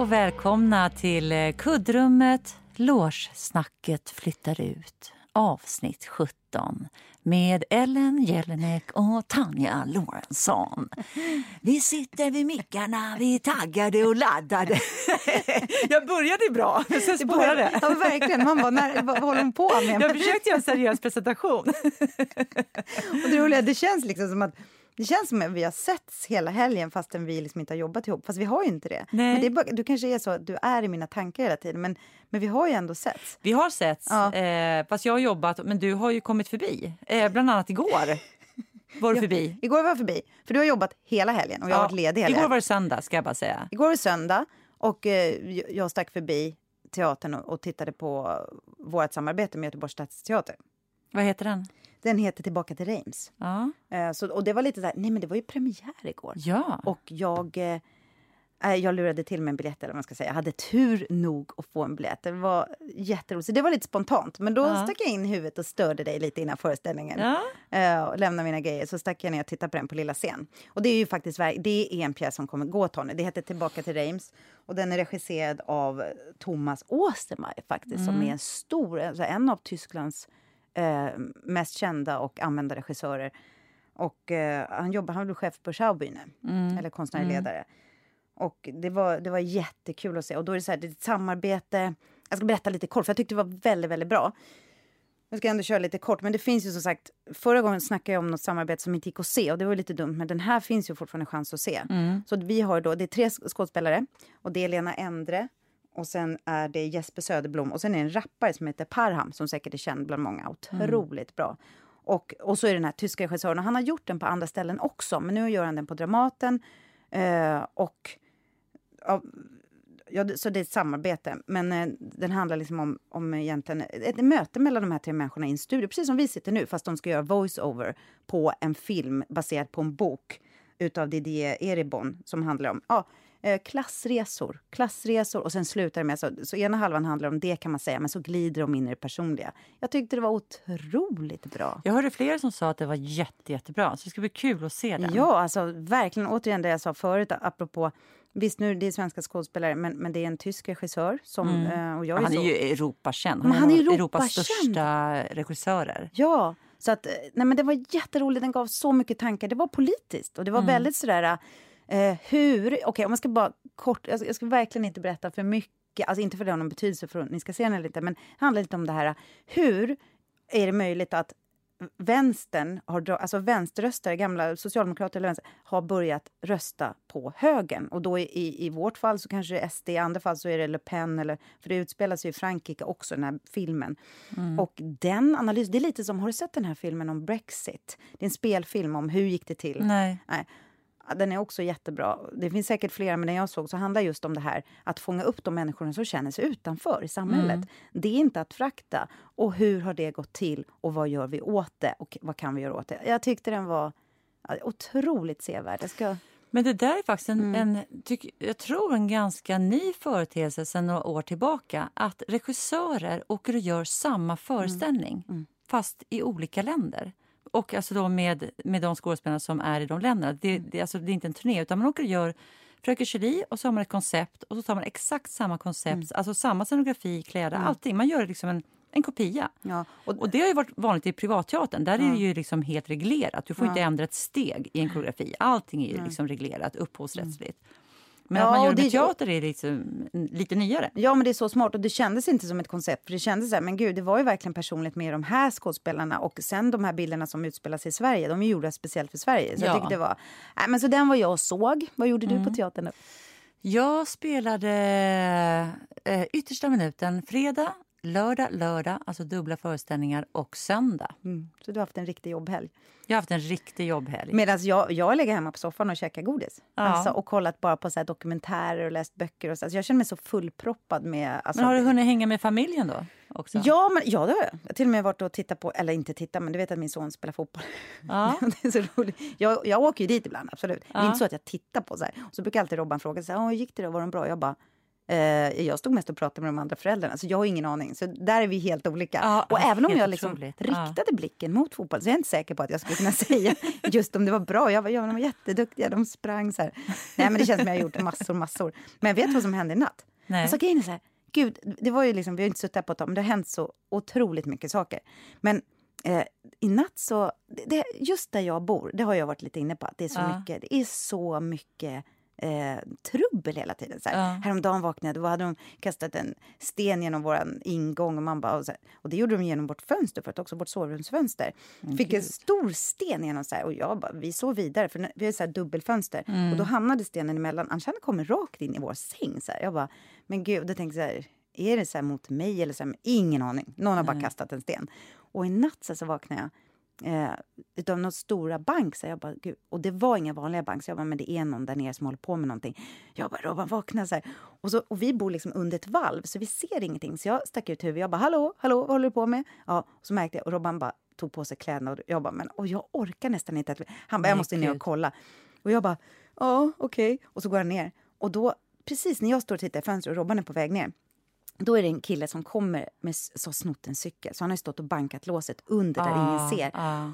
och välkomna till eh, kuddrummet. Låssnacket flyttar ut. Avsnitt 17 med Ellen Jelinek och Tanja Lorentzon. Vi sitter vid mickarna, vi är taggade och laddade. Jag började bra, men sen spårade det. Ja, verkligen. Man bara, när, vad håller hon på med? Jag försökte göra en seriös presentation. Och det roliga, det känns liksom som att det känns som att vi har setts hela helgen fastän vi liksom inte har jobbat ihop. Fast vi har ju inte det. Nej. Men det är bara, du kanske är så att du är i mina tankar hela tiden. Men, men vi har ju ändå setts. Vi har setts, Ja. eh, fast jag har jobbat, men du har ju kommit förbi. Eh, bland annat igår var du Ja, förbi. Igår var jag förbi. För du har jobbat hela helgen och jag har varit ledig hela Igår var det söndag, ska jag bara säga. Igår var det söndag och eh, jag stack förbi teatern och, och tittade på vårt samarbete med Göteborgs stadsteater. Vad heter den? Den heter Tillbaka till Reims. Ja. Eh, så, och det var lite så här, nej men det var ju premiär igår. ja. Och jag, eh, eh, jag lurade till mig en biljett, eller man ska säga. Jag hade tur nog att få en biljett. Det var jätteroligt. Det var lite spontant. Men då Ja. stack jag in huvudet och störde dig lite innan föreställningen. Ja. Och lämnade mina grejer. Så stack jag ner och tittade på den på lilla scen. Och det är ju faktiskt det är en pjäs som kommer gå, Tony. Det heter Tillbaka till Reims. Och den är regisserad av Thomas Ostermeier faktiskt. Som är en stor, alltså en av Tysklands eh, mest kända och använda regissörer. Och eh, han jobbar, han blev chef på Schaubühne, eller konstnärlig ledare. Och det var, det var jättekul att se. Och då är det så här, det är ett samarbete. Jag ska berätta lite kort, för jag tyckte det var väldigt, väldigt bra. Jag ska ändå köra lite kort, men det finns ju som sagt, förra gången snackade jag om något samarbete som inte gick att se och det var lite dumt, men den här finns ju fortfarande chans att se. Så att vi har då, det är tre skådespelare och det är Lena Endre och sen är det Jesper Söderblom och sen är det en rappare som heter Parham som säkert är känd bland många. Otroligt bra. Och, och så är det den här tyska regissören han har gjort den på andra ställen också, men nu gör han den på Dramaten. Eh, och ja, så det är ett samarbete. Men eh, den handlar liksom om, om egentligen ett, ett möte mellan de här tre människorna i en studio. Precis som vi sitter nu, fast de ska göra voice-over på en film baserad på en bok utav Didier Eribon som handlar om ja, eh, klassresor. Klassresor och sen slutar det med... Så, så ena halvan handlar om det kan man säga, men så glider de in i det personliga. Jag tyckte det var otroligt bra. Jag hörde flera som sa att det var jätte, jättebra, så det ska bli kul att se den. Ja, alltså verkligen. Återigen det jag sa förut, apropå... Visst, nu det är svenska skådespelare, men, men det är en tysk regissör. Som, eh, och jag Ja, han så, är ju Europakänd. Han, han är är av Europas Europakänd. största regissörer. Ja, så att, eh, nej men det var jätteroligt. Den gav så mycket tankar. Det var politiskt och det var väldigt sådär... Eh, hur... Okej, om man ska bara kort... Jag ska, jag ska verkligen inte berätta för mycket. Alltså inte för det har någon betydelse för att ni ska se den eller inte, men det handlar lite om det här. Hur är det möjligt att vänstern, har, alltså vänsterröstare, gamla socialdemokrater eller vänster, har börjat rösta på högern. Och då i, i, vårt fall så kanske det är SD, i andra fall så är det Le Pen, eller, för det utspelar sig i Frankrike också, den här filmen. Och den analysen, det är lite som, har du sett den här filmen om Brexit? Det är en spelfilm om hur gick det till? Nej. Nej. Den är också jättebra. Det finns säkert flera, men den jag såg så handlar just om det här att fånga upp de människorna som känner sig utanför i samhället. Det är inte att frakta. Och hur har det gått till och vad gör vi åt det och vad kan vi göra åt det? Jag tyckte den var otroligt sevärd. Jag ska... Men det där är faktiskt en, Mm. en tyck, jag tror en ganska ny företeelse sedan några år tillbaka. Att regissörer åker och gör samma föreställning, Mm. fast i olika länder. Och alltså då med, med de skådespelarna som är i de länderna. Det, Mm. det, alltså, det är inte en turné, utan man åker och gör Fröken Julie och så har man ett koncept och så tar man exakt samma koncept, Mm. alltså samma scenografi, kläder, allting. Man gör liksom en, en kopia. Ja, och, Och det har ju varit vanligt i privatteatern. Där är det ju liksom helt reglerat. Du får inte ändra ett steg i en koreografi. Allting är ju liksom reglerat upphovsrättsligt. Men Ja, att man gör det med teater är liksom lite nyare. Ja, men det är så smart. Och det kändes inte som ett koncept. För det kändes så här, men gud, det var ju verkligen personligt med de här skådespelarna. Och sen de här bilderna som utspelar sig i Sverige, de är gjorda speciellt för Sverige. Så Ja. jag tyckte det var... Nej, men så den var jag och såg. Vad gjorde du på teatern då? Jag spelade eh, yttersta minuten fredag, lördag, lördag, alltså dubbla föreställningar och söndag. Mm. Så du har haft en riktig jobbhelg. Jag har haft en riktig jobbhelg. Medan jag, jag lägger hemma på soffan och käkar godis. Ja. Alltså, och kollat bara på så dokumentärer och läst böcker. Och så. Alltså, jag känner mig så fullproppad med... Alltså, Men har du hunnit hänga med familjen då? Också? Ja, men, ja, det har jag. Jag har till och med varit och tittat på, eller inte tittat, men du vet att min son spelar fotboll. Ja. det är så roligt. Jag, jag åker ju dit ibland, absolut. Det är Ja. inte så att jag tittar på så här. Och så brukar alltid Robban fråga så här, "Åh, hur gick det då, var de bra? Jag bara, Eh, jag stod mest och pratade med de andra föräldrarna, så jag har ingen aning. Så där är vi helt olika. Ja, och även om jag liksom otroligt. riktade blicken mot fotboll så är jag inte säker på att jag skulle kunna säga just om det var bra. Jag var, ja, de var jätteduktiga, de sprang så här. Nej, men det känns som jag har gjort massor, massor. Men jag vet vad som hände i natt. Nej. Alltså grejen är så här, gud, det var ju liksom, vi har inte suttit här på ett tag, men det har hänt så otroligt mycket saker. Men eh, i natt så, det, det, just där jag bor, det har jag varit lite inne på, att det är så Ja. mycket, det är så mycket eh, trubbel hela tiden. Så här. Ja. Häromdagen vaknade jag, då hade de kastat en sten genom vår ingång och, man bara, och, här, och det gjorde de genom vårt fönster förut också, vårt sovrumsfönster. Fick en stor sten genom så här, och jag bara, vi sov vidare för vi har så här dubbelfönster och då hamnade stenen emellan, annars hade den kommit rakt in i vår säng. Så här. Jag bara, men gud, då tänkte jag så här, är det så här mot mig eller så ingen aning. Någon har bara kastat en sten. Och i natt så, så vaknade jag eh, utav någon stora bank. Så jag bara, Gud. Och det var inga vanliga bank. Så jag bara, men det är någon där nere som håller på med någonting. Jag bara, Robban vakna så här. Och, så, och vi bor liksom under ett valv så vi ser ingenting. Så jag stack ut huvudet. Jag bara, hallå, hallå, vad håller du på med? Ja, och så märkte jag, och Robban bara tog på sig kläderna. Och jag bara, men och jag orkar nästan inte. Att, han bara, jag måste ner och kolla. Och jag bara, ja, okej. Och så går han ner. Och då, precis när jag står och tittar i fönstret och Robban är på väg ner, då är det en kille som kommer med så snott en cykel. Så han har stått och bankat låset under där ingen ser. Ah,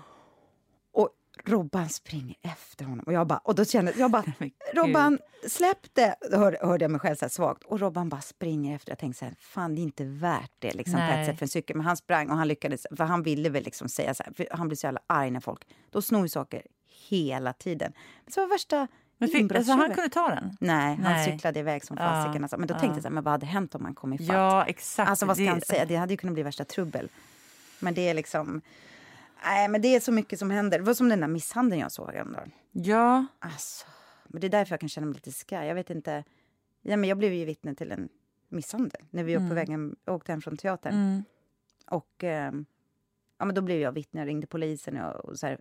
Och Robban springer efter honom. Och jag bara, och då kände jag bara, Robban, släpp det! Då hörde, jag mig själv så svagt. Och Robban bara springer efter. Jag tänkte så här, fan det är inte värt det liksom, på Nej. ett sätt för en cykel. Men han sprang och han lyckades, för han ville väl liksom säga så här, han blir så jävla arg när folk, då snor saker hela tiden. Men så var värsta Men fick, alltså, han kunde ta den? Nej, han Nej. cyklade iväg som Ja, fasiken. Alltså. Men då tänkte jag så här, men vad hade hänt om han kom ifatt? Ja, exakt. Alltså vad ska Det- han säga? Det hade ju kunnat bli värsta trubbel. Men det är liksom... Nej, men det är så mycket som händer. Det var som den där misshandeln jag såg häromdagen. Ja, Alltså, men det är därför jag kan känna mig lite skraj. Jag vet inte. Ja, men jag blev ju vittne till en misshandel när vi var på vägen, åkte hem från teatern. mm. Och ehm, ja, men då blev jag vittne, jag ringde polisen och, och så här.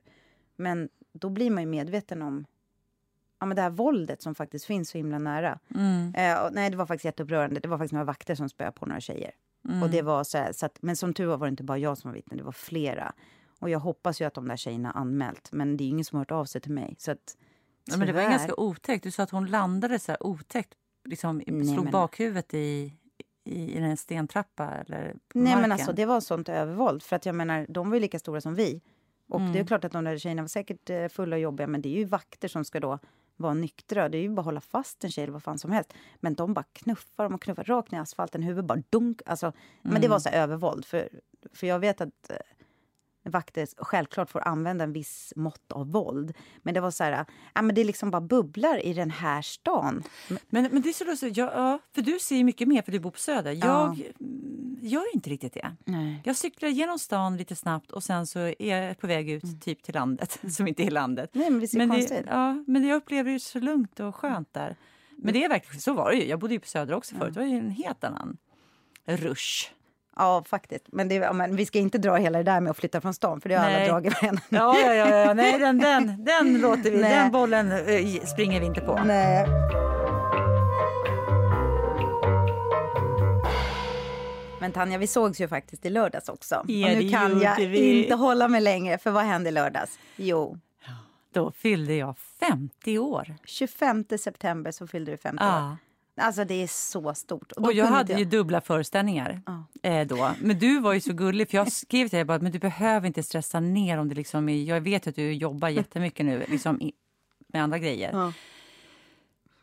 Men då blir man ju medveten om ja, men det här våldet som faktiskt finns så himla nära. Mm. Eh, och, nej, det var faktiskt jätteupprörande. Det var faktiskt några vakter som spöade på några tjejer. Mm. Och det var så här, så att, men som tur var var det inte bara jag som var vittne, det var flera. Och jag hoppas ju att de där tjejerna anmält, men det är ingen som har hört av sig till mig. Så att, Ja, men det var ganska otäckt. Du sa att hon landade så här otäckt. Liksom, Nej, slog men- bakhuvudet i, i, i en stentrappa eller på Nej marken. men alltså det var sånt övervåld. För att jag menar, de var ju lika stora som vi. Och det är Mm. klart att de där tjejerna var säkert eh, fulla och jobbiga, men det är ju vakter som ska då vara nyktra. Det är ju bara att hålla fast en tjej eller vad fan som helst. Men de bara knuffar dem och knuffar rakt ner i asfalten, huvudet bara dunk. Alltså, Men Mm. det var så här övervåld. För, för jag vet att eh, vakter självklart får använda en viss mått av våld. Men det var så här, ja, men det liksom bara bubblar i den här stan. Men, men det är så lustigt. Ja, ja, för du ser ju mycket mer för du bor på Söder. Ja. Jag mm, gör inte riktigt det. Nej. Jag cyklar genom stan lite snabbt och sen så är jag på väg ut typ till landet, som inte är landet. Nej, men det Men, det, ja, men jag upplever det så lugnt och skönt där. Men det är verkligen så var det ju. Jag bodde ju på Söder också förut. Det var ju en helt annan rush. Ja, faktiskt. Men, det, ja, men vi ska inte dra hela det där med att flytta från stan, för det har alla Nej. dragit redan. Ja, ja, ja, ja. Nej, den, den, den låter vi. Nej. Den bollen eh, springer vi inte på. Nej. Men Tanja, vi sågs ju faktiskt i lördags också. Ja, och nu kan jag vi. inte hålla mig längre, för vad hände i lördags? Jo, Då fyllde jag 50 år. 25 september så fyllde du 50 år. Ja. Alltså det är så stort. då Och jag hade inte ju dubbla föreställningar Ja. eh, då. Men du var ju så gullig, för jag skrev till dig bara, men du behöver inte stressa ner om det liksom är, Jag vet att du jobbar jättemycket nu liksom, i, med andra grejer. Ja.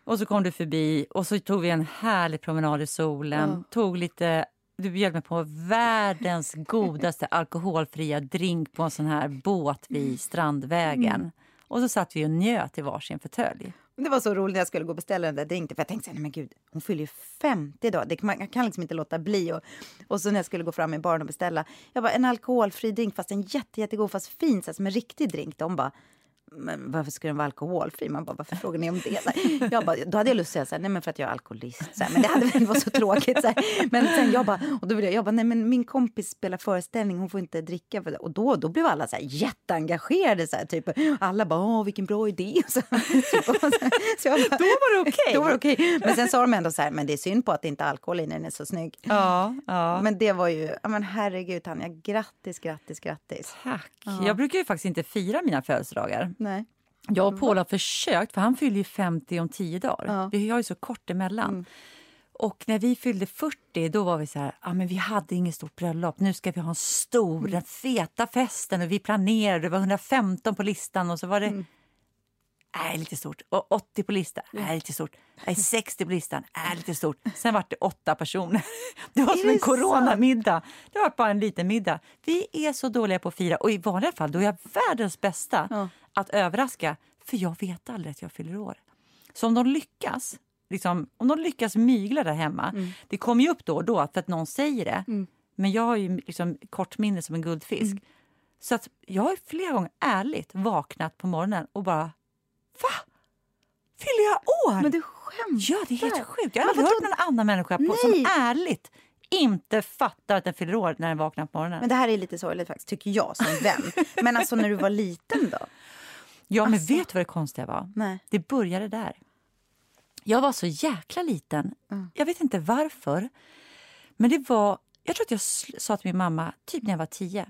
Och så kom du förbi och så tog vi en härlig promenad i solen. Tog lite, du bjöd mig på världens godaste alkoholfria drink på en sån här båt vid Strandvägen. Mm. Och så satt vi och njöt i varsin fåtölj. Det var så roligt när jag skulle gå och beställa den där drinken. För jag tänkte så här, nej men gud, hon fyller ju 50 idag. Det, man kan liksom inte låta bli. Och, och så när jag skulle gå fram i baren och beställa. Jag bara, en alkoholfri drink fast en jätte, jättegod fast fin. Så här, som en riktig drink. De bara, men varför skulle den vara alkoholfri? Man bara, varför frågar ni om det? Jag bara, då hade jag lust att säga så här, nej men för att jag är alkoholist. Så här, men det hade väl varit så tråkigt. Så här. Men sen jag bara, och då ville jag, jag bara, nej men min kompis spelar föreställning, hon får inte dricka. För det. Och då, då blev alla så här jätteengagerade. Så här, typ. Alla bara, åh vilken bra idé. Så, typ, och så, så jag bara, Då var det okej. då var det okej. Men sen sa de ändå så här, men det är synd på att det inte är alkohol i den är så snygg. Ja, ja. Men det var ju, ja men herregud Tanja, grattis, grattis, grattis. Tack. Jag brukar ju faktiskt inte fira mina födelsedagar. Nej. Jag och Paul har försökt, för han fyller ju 50 om tio dagar. Ja. Vi har ju så kort emellan. och när vi fyllde 40 då var vi så här, ah, men vi hade inget stort bröllop. Nu ska vi ha en stor, Mm. den feta festen och vi planerade. Det var 115 på listan och så var det Mm. Nej, lite stort. Och 80 på listan. Nej, lite stort. Nej, 60 på listan. Nej, lite stort. Sen var det åtta personer. Det var Är som en det coronamiddag. Det var bara en liten middag. Vi är så dåliga på att fira. Och i vanliga fall då är jag världens bästa Ja. att överraska. För jag vet aldrig att jag fyller år. Så om de lyckas, liksom, om de lyckas mygla där hemma. Mm. Det kommer ju upp då och då för att någon säger det. Men jag har ju liksom kort minne som en guldfisk. Mm. Så att jag har flera gånger ärligt vaknat på morgonen och bara Va? Fyller jag år? Men du skämtar? Ja, det är helt sjukt. Jag har aldrig hört någon annan människa på, som ärligt inte fattar att den fyller år när den vaknar på morgonen. Men det här är lite sorgligt faktiskt, tycker jag som vän. Men alltså när du var liten då? ja, men alltså. vet du vad det konstiga var? Nej. Det började där. Jag var så jäkla liten. Jag vet inte varför. Men det var... Jag tror att jag sa till min mamma, typ när jag var tio.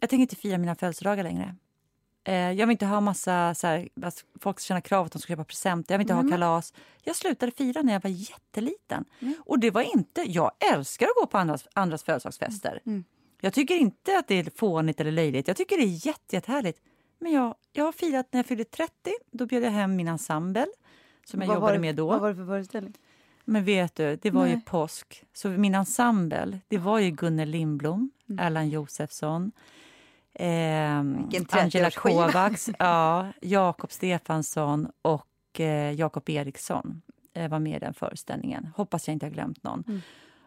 Jag tänker inte fira mina födelsedagar längre. Eh, jag vill inte ha massa... Så här, att folk ska känna krav att de ska köpa presenter. Jag vill inte ha kalas. Jag slutade fira när jag var jätteliten. Och det var inte... Jag älskar att gå på andras, andras födelsedagsfester. Jag tycker inte att det är fånigt eller löjligt. Jag tycker det är jätte, jättehärligt. Men jag, jag har firat när jag fyllde 30. Då bjöd jag hem min ensemble som jag Vad jobbade det- med då. Vad var det för föreställning? Men vet du, det var ju Nej. påsk. Så min ensemble, det var ju Gunnel Lindblom, Erland Josefsson, Vilken Angela 30-årsskiva. Kovacs, ja, Jakob Stefansson och eh, Jakob Eriksson eh, var med i den föreställningen. Hoppas jag inte har glömt någon. Mm.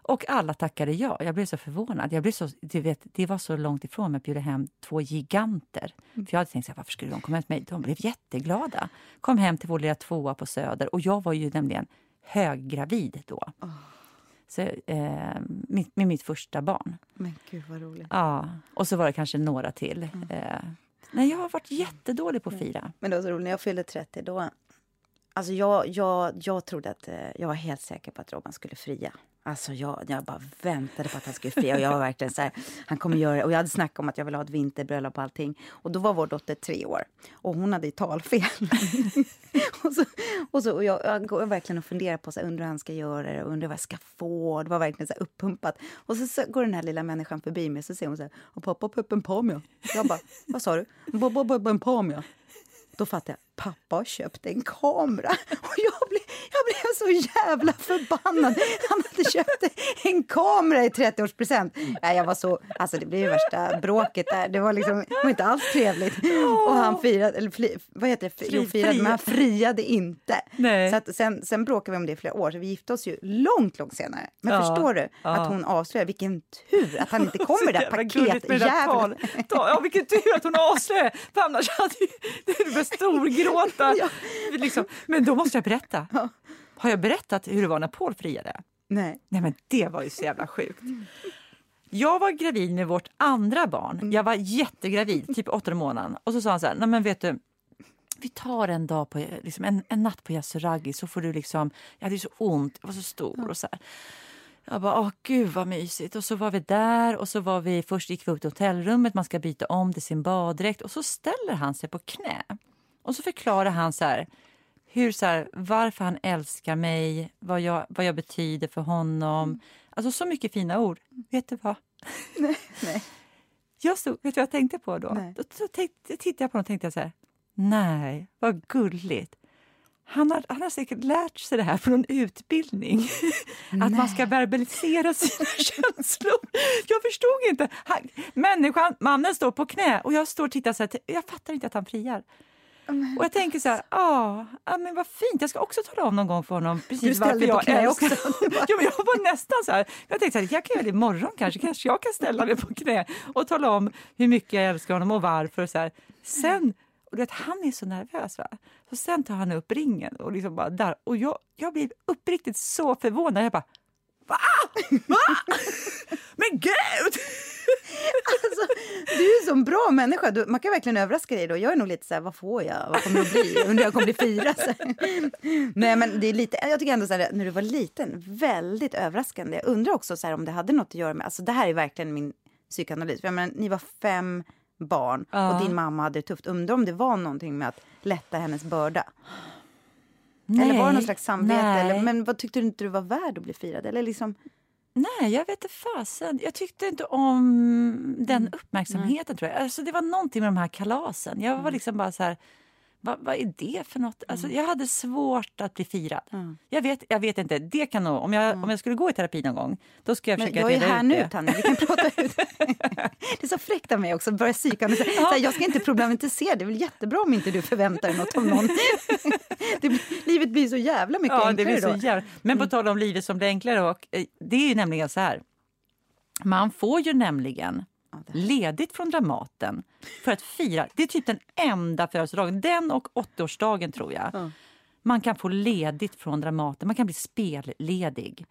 Och alla tackade ja. Jag blev så förvånad. Jag blev så, du vet, det var så långt ifrån mig att bjuda hem två giganter. Mm. För jag hade tänkt så här, varför skulle de komma hem till mig? De blev jätteglada. Kom hem till vår lilla tvåa på Söder. Och jag var ju nämligen höggravid då. Så, eh, med, med mitt första barn. Men gud vad roligt. Ja, och så var det kanske några till. Mm. Eh, nej, jag har varit jättedålig på att fira. Men det var så roligt, när jag fyllde 30 då... Alltså jag, jag, jag trodde att... Eh, jag var helt säker på att Robban skulle fria. Alltså jag, jag bara väntade på att han skulle fria. Och jag var verkligen så här, han kommer göra det. Och jag hade snackat om att jag ville ha ett vinterbröllop och allting. Och då var vår dotter tre år. Och hon hade ju talfel. och så, och så, och jag, jag går verkligen och funderar på så här, undrar hur han ska göra det och undrar vad jag ska få. Det var verkligen så här uppumpat. Och så, så går den här lilla människan förbi mig så säger hon så här, och pappa peppen pamia. Jag bara, vad sa du? Pappa peppen pamia. Då fattar jag, pappa har köpt en kamera. Och jag blev, jag blev så jävla förbannad. Han hade köpt en kamera i 30-årspresent. Nej, jag var så, alltså det blev ju värsta bråket där. Det var liksom det var inte alls trevligt. Och han firade, eller fli, vad heter det? Jo, firade, men han fria. friade inte. Nej. Så att sen, sen bråkade vi om det i flera år, så vi gifte oss ju långt, långt senare. Men Ja, förstår du ja. att hon avslöjar, vilken tur att han inte kommer med det där paketjäveln. Ja, vilken tur att hon avslöjade! För annars hade ju... Du började storgråta. Ja. Liksom. Men då måste jag berätta. Har jag berättat hur det var när Paul friade? Nej. Nej, men det var ju så jävla sjukt. Jag var gravid med vårt andra barn. Jag var jättegravid, typ åttonde månaden. Och så sa han så här, nej men vet du, vi tar en dag på, liksom en, en natt på Yasuragi så får du liksom, jag hade ju så ont, jag var så stor och så här. Jag bara, åh gud vad mysigt. Och så var vi där och så var vi, först gick vi upp till hotellrummet, man ska byta om till sin baddräkt och så ställer han sig på knä. Och så förklarar han så här, hur, så här, varför han älskar mig, vad jag, vad jag betyder för honom. Alltså så mycket fina ord. Vet du vad? nej. Jag stod, vet du vad jag tänkte på då? Nej. Då, då tänkte, tittade jag på honom och tänkte jag så här, nej, vad gulligt. Han har, han har säkert lärt sig det här någon utbildning. Att man ska verbalisera sina känslor. Jag förstod inte. Han, människan, mannen står på knä och jag står och tittar så här. Jag fattar inte att han friar. Och jag tänker så här, ah, ah, men vad fint, jag ska också tala om någon gång för honom precis varför jag älskar också. ja, men Jag var nästan så här, jag tänkte så här, jag kan göra det imorgon kanske, kanske jag kan ställa mig på knä och tala om hur mycket jag älskar honom och varför. Och så här. Sen, och vet, han är så nervös. Va? Så sen tar han upp ringen och liksom bara där. Och jag, jag blir uppriktigt så förvånad. Jag bara, va? Va? Men gud! Alltså, du är en sån bra människa. Du, man kan verkligen överraska dig då. Jag är nog lite så här, vad får jag? Vad kommer det att bli? Undrar jag kommer bli fyra. Nej, men det är lite, jag tycker ändå så här, när du var liten, väldigt överraskande. Jag undrar också så här, om det hade något att göra med, alltså det här är verkligen min psykoanalys. För jag menar, ni var fem barn Ja. och din mamma hade det tufft. Undrar om det var någonting med att lätta hennes börda. Eller var det Nej, någon slags samvete? nej. Eller, men vad tyckte du inte du var värd att bli firad? Eller liksom, Nej, jag vet inte fasen. Jag tyckte inte om den uppmärksamheten. tror jag. Alltså, det var någonting med de här kalasen. Jag var liksom bara så här... Vad, vad är det för något? Alltså, jag hade svårt att bli firad. Jag, vet, jag vet inte. Det kan nog, om, jag, om jag skulle gå i terapi någon gång, då ska jag men försöka jag är här nu det. Tanja, vi kan prata ut. Det är så fräckt av mig också börja psyka mig. Här, jag ska inte problematisera, det är väl jättebra om inte du förväntar dig något av någon. Det, blir- livet blir så jävla mycket Ja, det enklare blir så. Mm. jävla... Men på tal om livet som blir enklare, och, eh, det är ju nämligen så här. Man får ju nämligen ledigt från Dramaten för att fira. Det är typ den enda födelsedagen, den och 80-årsdagen tror jag. Man kan få ledigt från Dramaten, man kan bli spelledig.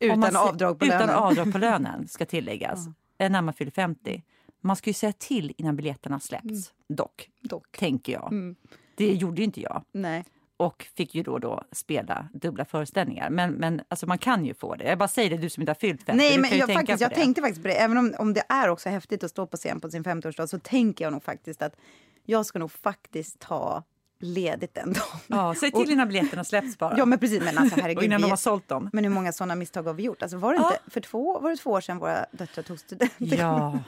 Utan man avdrag på utan lönen. avdrag på lönen, ska tilläggas. eh, När man fyller 50. Man ska ju säga till innan biljetterna släpps, Mm. dock, Dock. tänker jag. Det gjorde inte jag Nej. Och fick ju då, då spela dubbla föreställningar. Men, men alltså man kan ju få det. Jag bara säger det, du som inte har fyllt 50. Nej, men jag, faktiskt, jag tänkte faktiskt på det. Även om, om det är också häftigt att stå på scen på sin 50-årsdag så tänker jag nog faktiskt att jag ska nog faktiskt ta ledigt en dag. Ja, säg till innan biljetterna släpps bara. Ja, men precis. Men alltså och herregud. innan de har sålt dem. Men hur många sådana misstag har vi gjort? Alltså, var, det Ja. inte, för två, var det två år sedan våra döttrar tog studenten? Ja,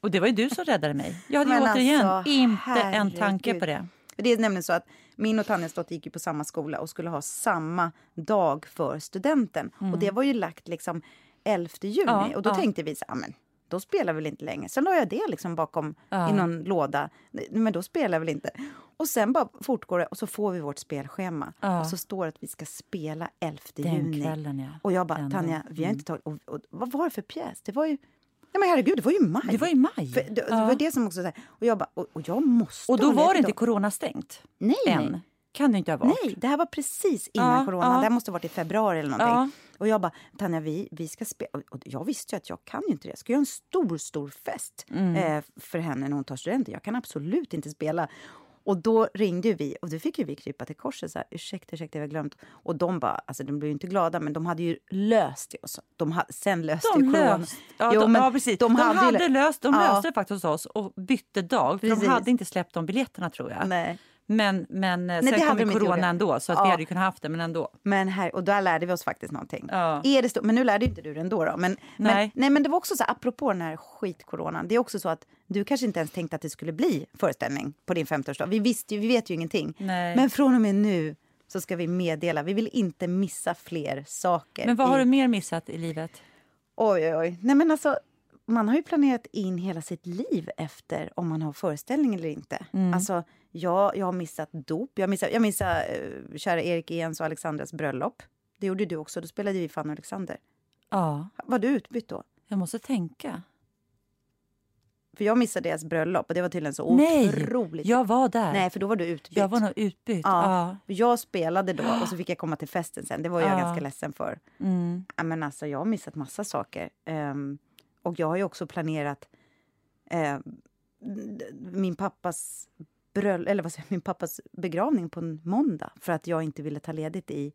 och det var ju du som räddade mig. Jag hade Men återigen alltså, inte en tanke herregud. på det. Det är nämligen så att min och Tanjas dotter gick ju på samma skola och skulle ha samma dag för studenten. Och det var ju lagt liksom 11 juni. Mm. Ja, och då ja. tänkte vi så här, "Ah, men då spelar väl inte längre. Sen la jag det liksom bakom Ja. i någon låda. Men då spelar väl inte. Och sen bara fortgår det och så får vi vårt spelschema. Ja. Och så står det att vi ska spela 11 Den juni. kvällen, ja. Och jag bara, Tanja, vi har inte tagit... Och, och, vad var det för pjäs? Det var ju... Nej men herregud, det var ju maj. Det var i maj. För, det, det Ja. var det som också... Så här, och jag bara, och, och jag måste Och då var det inte då. coronastängt Nej, än. Kan det inte ha varit. Nej, det här var precis innan Ja, corona. ja. Det här måste ha varit i februari eller någonting. Och jag bara, Tanja, vi, vi ska spela. Och jag visste ju att jag kan ju inte det. Jag ska göra en stor, stor fest Mm. eh, för henne när hon tar studenten. Jag kan absolut inte spela. Och då ringde ju vi och då fick ju vi krypa till korset. Så här, ursäkta, ursäkta, vi har glömt. Och de bara, alltså de blev ju inte glada, men de hade ju löst det. Så. De ha, sen löste De ju corona. ja, Jo, de, men ja, precis. de De, hade hade, ju lö- löst, de Ja. löste det faktiskt hos oss och bytte dag. För Precis. de hade inte släppt de biljetterna tror jag. Nej. Men, men eh, det sen kom ju corona gjort. ändå så att Ja. vi hade ju kunnat haft det men ändå. Men här, och där lärde vi oss faktiskt någonting. Ja. Är det men nu lärde ju inte du det ändå. Då. Men, men, Nej. nej, men det var också så här, apropå den här skitkoronan. Det är också så att du kanske inte ens tänkte att det skulle bli föreställning på din 50-årsdag. Vi, visste vi vet ju ingenting. Nej. Men från och med nu så ska vi meddela. Vi vill inte missa fler saker. Men vad i- har du mer missat i livet? Oj, oj, oj. Nej, men alltså, man har ju planerat in hela sitt liv efter om man har föreställning eller inte. Mm. Alltså, jag, jag har missat dop. Jag missade, jag missade uh, kära Erik Ehns och Alexandras bröllop. Det gjorde du också. Då spelade vi Fanny och Alexander. Ja, Var du utbytt då? jag måste tänka. För jag missade deras bröllop och det var tydligen så Nej, otroligt. jag var där. Nej, för då var du utbytt. jag var nog utbytt. Ja. Ja. Jag spelade då och så fick jag komma till festen sen. Det var jag Ja. ganska ledsen för. Mm. Ja, men alltså, jag har missat massa saker. Ehm, och jag har ju också planerat d- min pappas bröll, eller vad säger min pappas begravning på en måndag för att jag inte ville ta ledigt i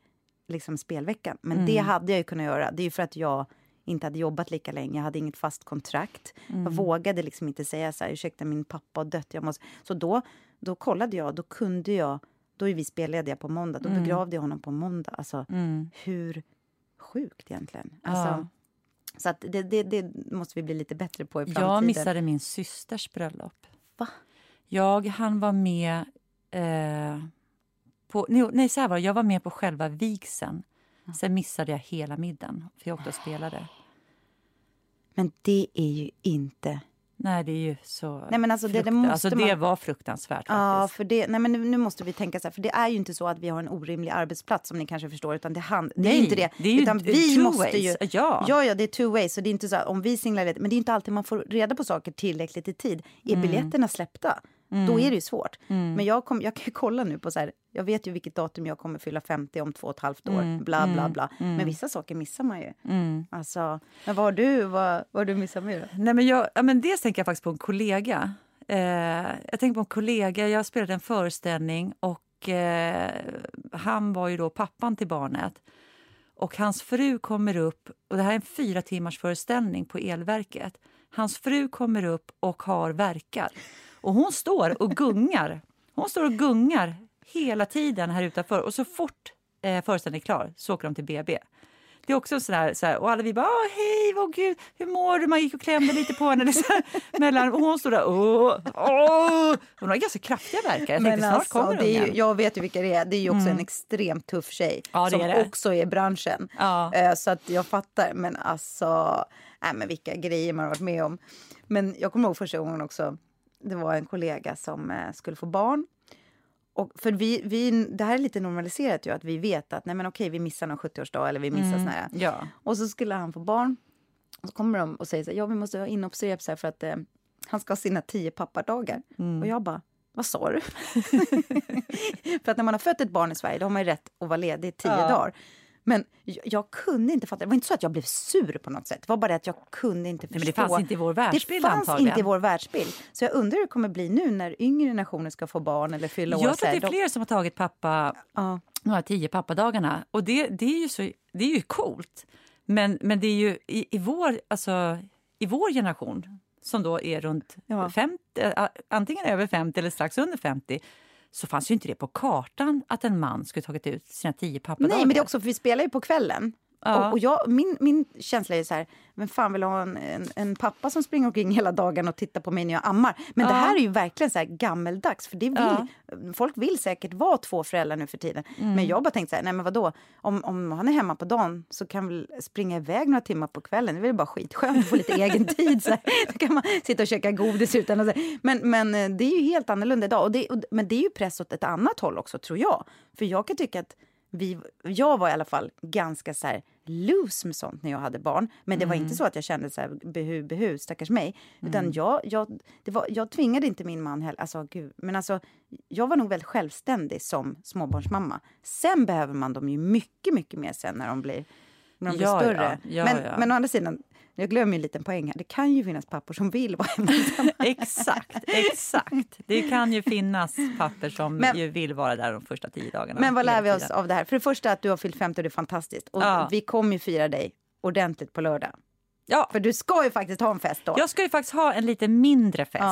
liksom, spelveckan. Men Mm. det hade jag ju kunnat göra. Det är ju för att jag inte hade jobbat lika länge. Jag hade inget fast kontrakt. Mm. Jag vågade liksom inte säga så här, ursäkta min pappa har dött. Jag måste... Så då, då kollade jag, då kunde jag, då är vi spellediga på måndag. Då Mm. begravde jag honom på måndag. Alltså, Mm. hur sjukt egentligen. Ja. Alltså, Så att det, det, det måste vi bli lite bättre på i framtiden. Jag missade min systers bröllop. Va? Jag han var med eh, på... Nej, så var. Jag var med på själva vigseln. Sen missade jag hela middagen, för jag åkte och spelade. Men det är ju inte... Nej, det är ju så... Nej, men alltså, det- det måste alltså, man- det var fruktansvärt Ja, faktiskt. för det, nej, men nu, nu måste vi tänka så här, för det är ju inte så att vi har en orimlig arbetsplats som ni kanske förstår, utan det, hand, det är Nej, ju inte det. det är ju utan two vi måste ways. ju... Ja. ja, ja, det är two ways. Så det är inte så att om vi singlar men det är inte alltid man får reda på saker tillräckligt i tid. Är Mm. biljetterna släppta, då är det ju svårt. Men jag, kom, jag kan ju kolla nu på så här, jag vet ju vilket datum jag kommer fylla 50 om två och ett halvt år, bla bla bla. Men vissa saker missar man ju. Mm. Alltså, men vad har du, vad, vad du missat med då? Nej, men jag, ja, men dels tänker jag faktiskt på en kollega. Eh, jag tänker på en kollega. Jag spelade en föreställning och eh, han var ju då pappan till barnet. Och hans fru kommer upp, och det här är en fyra timmars föreställning på elverket. Hans fru kommer upp och har verkar. Och hon står och gungar. Hon står och gungar hela tiden här utanför och så fort eh, föreställningen är klar så åker de till BB. Det är också sådär, sådär och alla vi bara hej, vad gud, hur mår du? Man gick och klämde lite på henne. Liksom, mellan, och hon stod där åh, åh. Hon har ganska kraftiga verkar. Jag tänkte snart alltså, kommer det är ju. Jag vet ju vilka det är. Det är ju också en extremt tuff tjej Ja, som är också är i branschen. Ja. Eh, Så att jag fattar. Men alltså, nej, men vilka grejer man har varit med om. Men jag kommer ihåg första gången också. Det var en kollega som eh, skulle få barn. Och för vi, vi, det här är lite normaliserat ju, att vi vet att nej men okej, vi missar någon 70-årsdag eller vi missar här. Ja. Och så skulle han få barn. Och så kommer de och säger så här, ja vi måste ha inhoppsrep för att eh, han ska ha sina tio pappadagar. Och jag bara, vad sa du? för att när man har fött ett barn i Sverige då har man ju rätt att vara ledig tio Ja. dagar. Men jag, jag kunde inte fatta, det var inte så att jag blev sur på något sätt. Det var bara det att jag kunde inte förstå. men det fanns inte i vår världsbild Det fanns antagligen. inte i vår världsbild. Så jag undrar hur det kommer bli nu när yngre generationer ska få barn eller fylla år. Jag tror att det är fler som har tagit pappa Ja. de här tio pappadagarna. Och det, det, är ju så, det är ju coolt. Men, men det är ju i, i, vår, alltså, i vår generation, som då är runt Ja. 50, äh, antingen över 50 eller strax under 50 så fanns ju inte det på kartan att en man skulle tagit ut sina tio pappadagar. Nej, men det är också för vi spelar ju på kvällen. Ja. Och, och jag, min, min känsla är så här, men fan vill ha en, en, en pappa som springer omkring hela dagen och tittar på mig när jag ammar. Men det Ja. här är ju verkligen så här gammeldags, för det vill, Ja. folk vill säkert vara två föräldrar nu för tiden. Mm. Men jag bara tänkt så här, nej men vadå, om, om han är hemma på dagen så kan väl springa iväg några timmar på kvällen, det är väl bara skitskönt att få lite egen tid. Så här. Då kan man sitta och käka godis utan att. Men, men eh, det är ju helt annorlunda idag. Och det, och, men det är ju press åt ett annat håll också, tror jag. För jag kan tycka att vi, jag var i alla fall ganska så här loose med sånt när jag hade barn. Men det var Mm. inte så att jag kände så här behu, behu, stackars mig. Utan jag, jag, det var, jag tvingade inte min man heller. Alltså, gud. Men alltså, jag var nog väldigt självständig som småbarnsmamma. Sen behöver man dem ju mycket, mycket mer sen när de blir, när de blir Ja, större. ja, ja, men, men å andra sidan, jag glömmer en liten poäng här. Det kan ju finnas pappor som vill vara hemma. Exakt, exakt. Det kan ju finnas papper som Men- ju vill vara där de första tio dagarna. Men vad lär vi oss av det här? För det första att du har fyllt 50 och det är fantastiskt. Och Ja. vi kommer ju fira dig ordentligt på lördag. Ja, För du ska ju faktiskt ha en fest då. Jag ska ju faktiskt ha en lite mindre fest.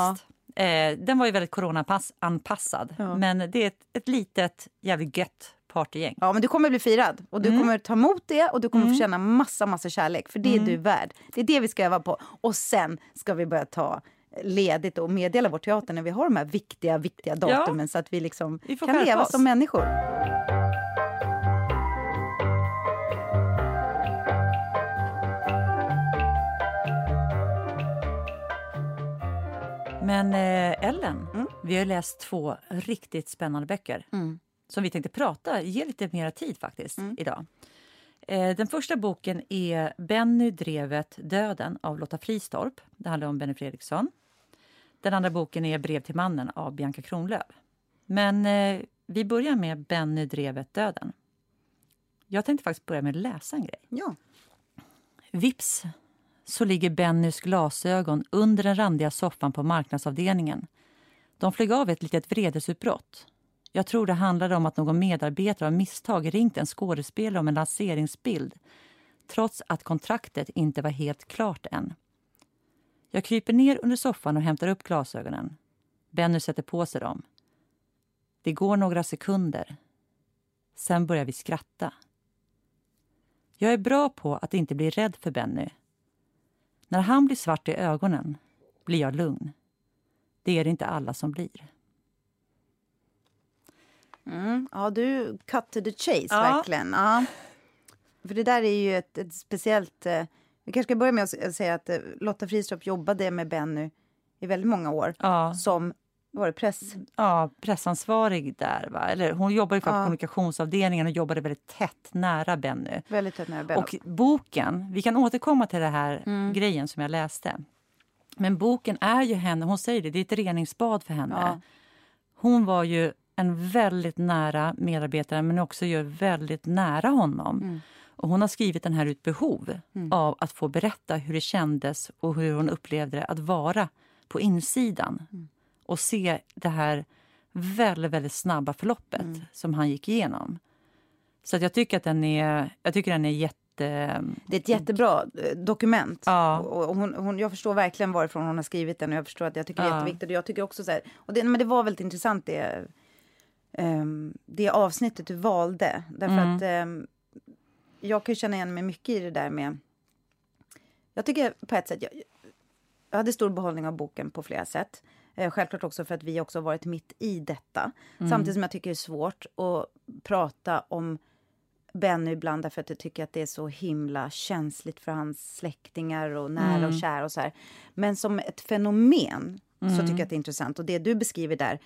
Ja. Eh, den var ju väldigt coronaanpassad. Ja. Men det är ett, ett litet jävligt gött partygäng. Ja, men du kommer bli firad och du kommer ta emot det och du kommer få känna massa, massa kärlek. För det är du värd. Det är det vi ska öva på. Och sen ska vi börja ta ledigt och meddela vår teater när vi har de här viktiga, viktiga datumen så att vi liksom Vi kan leva oss. som människor. Men eh, Ellen, Mm. vi har läst två riktigt spännande böcker som vi tänkte prata, ge lite mera tid faktiskt Mm. idag. Eh, den första boken är Benny drevet Döden av Lotta Fristorp. Det handlar om Benny Fredriksson. Den andra boken är Brev till mannen av Bianca Kronlöf. Men eh, vi börjar med Benny drevet Döden. Jag tänkte faktiskt börja med att läsa en grej. Ja. Vips så ligger Bennys glasögon under den randiga soffan på marknadsavdelningen. De flög av ett litet vredesutbrott. Jag tror det handlade om att någon medarbetare av misstag ringt en skådespelare om en lanseringsbild trots att kontraktet inte var helt klart än. Jag kryper ner under soffan och hämtar upp glasögonen. Benny sätter på sig dem. Det går några sekunder. Sen börjar vi skratta. Jag är bra på att inte bli rädd för Benny. När han blir svart i ögonen blir jag lugn. Det är det inte alla som blir. Mm. ja, du cut to the chase Ja. verkligen. Ja. För det där är ju ett, ett speciellt... Eh, vi kanske ska börja med att säga att eh, Lotta Fristrup jobbade med Benny i väldigt många år Ja, som var det, press... ja pressansvarig där. Va? Eller, hon jobbar ju på Ja. kommunikationsavdelningen och jobbade väldigt tätt nära Benny. Väldigt tätt nära Benny. Och boken, vi kan återkomma till det här Mm. grejen som jag läste. Men boken är ju henne, hon säger det, det är ett reningsbad för henne. Ja. Hon var ju en väldigt nära medarbetare men också ju väldigt nära honom. Mm. Och hon har skrivit den här ut behov av att få berätta hur det kändes och hur hon upplevde det att vara på insidan. Mm. Och se det här väldigt, väldigt snabba förloppet Mm. som han gick igenom. Så att jag tycker att den är, jag tycker den är jätte... Det är ett jättebra eh, dokument. Ja. Och och hon, hon, jag förstår verkligen varifrån hon har skrivit den och jag förstår att jag tycker det är Ja. jätteviktigt. Och jag tycker också så här, och det, men det var väldigt intressant det um, det avsnittet du valde. Därför mm. att um, jag kan känna igen mig mycket i det där med... Jag tycker på ett sätt... Jag, jag hade stor behållning av boken på flera sätt. Eh, självklart också för att vi också varit mitt i detta. Mm. Samtidigt som jag tycker det är svårt att prata om Benny ibland därför att jag tycker att det är så himla känsligt för hans släktingar och nära mm. och kära och så här. Men som ett fenomen mm. så tycker jag att det är intressant. Och det du beskriver där,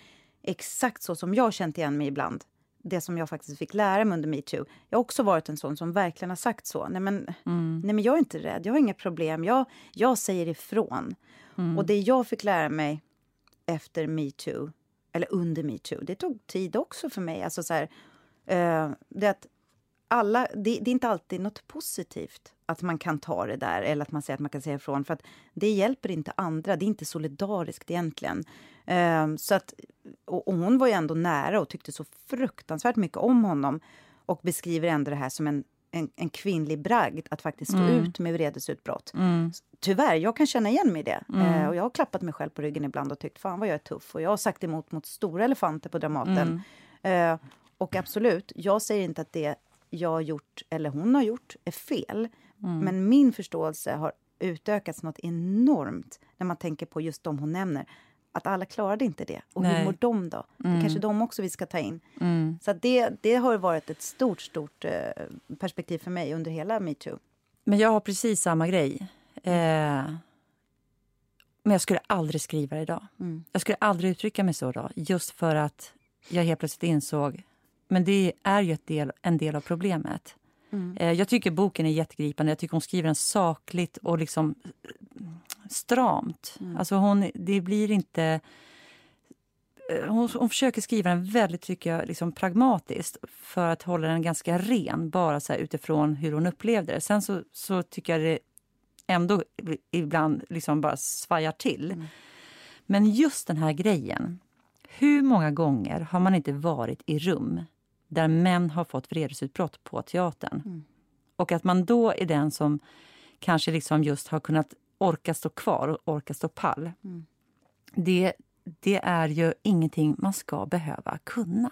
exakt så som jag känt igen mig ibland. Det som jag faktiskt fick lära mig under metoo. Jag har också varit en sån som verkligen har sagt så. Nej men, mm. nej men jag är inte rädd, jag har inga problem. Jag, jag säger ifrån. Mm. Och det jag fick lära mig efter metoo, eller under metoo, det tog tid också för mig. Alltså så här, uh, det att alla, det, det, är inte alltid något positivt att man kan ta det där eller att man säger att man kan säga ifrån. För att det hjälper inte andra. Det är inte solidariskt egentligen. Uh, så att, och, hon var ju ändå nära och tyckte så fruktansvärt mycket om honom och beskriver ändå det här som en, en, en kvinnlig bragd att faktiskt stå mm. ut med vredesutbrott. Mm. Tyvärr, jag kan känna igen mig i det. Mm. Uh, och jag har klappat mig själv på ryggen ibland och tyckt fan vad jag är tuff. Och jag har sagt emot mot stora elefanter på Dramaten. Uh, och absolut, jag säger inte att det jag har gjort, eller hon har gjort, är fel. Mm. Men min förståelse har utökats något enormt när man tänker på just de hon nämner. Att alla klarade inte det. Och Nej. hur mår de då? Mm. Det kanske de också vi ska ta in. Mm. Så det, det har varit ett stort, stort eh, perspektiv för mig under hela metoo. Men jag har precis samma grej. Eh, men jag skulle aldrig skriva det idag. Mm. Jag skulle aldrig uttrycka mig så idag. Just för att jag helt plötsligt insåg men det är ju del, en del av problemet. Mm. Eh, jag tycker boken är jättegripande. Jag tycker hon skriver den sakligt och liksom eh, stramt. Mm. Alltså hon, det blir inte... Eh, hon, hon försöker skriva den väldigt tycker jag, liksom pragmatiskt för att hålla den ganska ren, bara så utifrån hur hon upplevde det. Sen så, så tycker jag det ändå ibland liksom bara svajar till. Mm. Men just den här grejen. Hur många gånger har man inte varit i rum där män har fått vredesutbrott på teatern. Mm. Och att man då är den som kanske liksom just har kunnat orka stå kvar och orka stå pall. Mm. Det, det är ju ingenting man ska behöva kunna.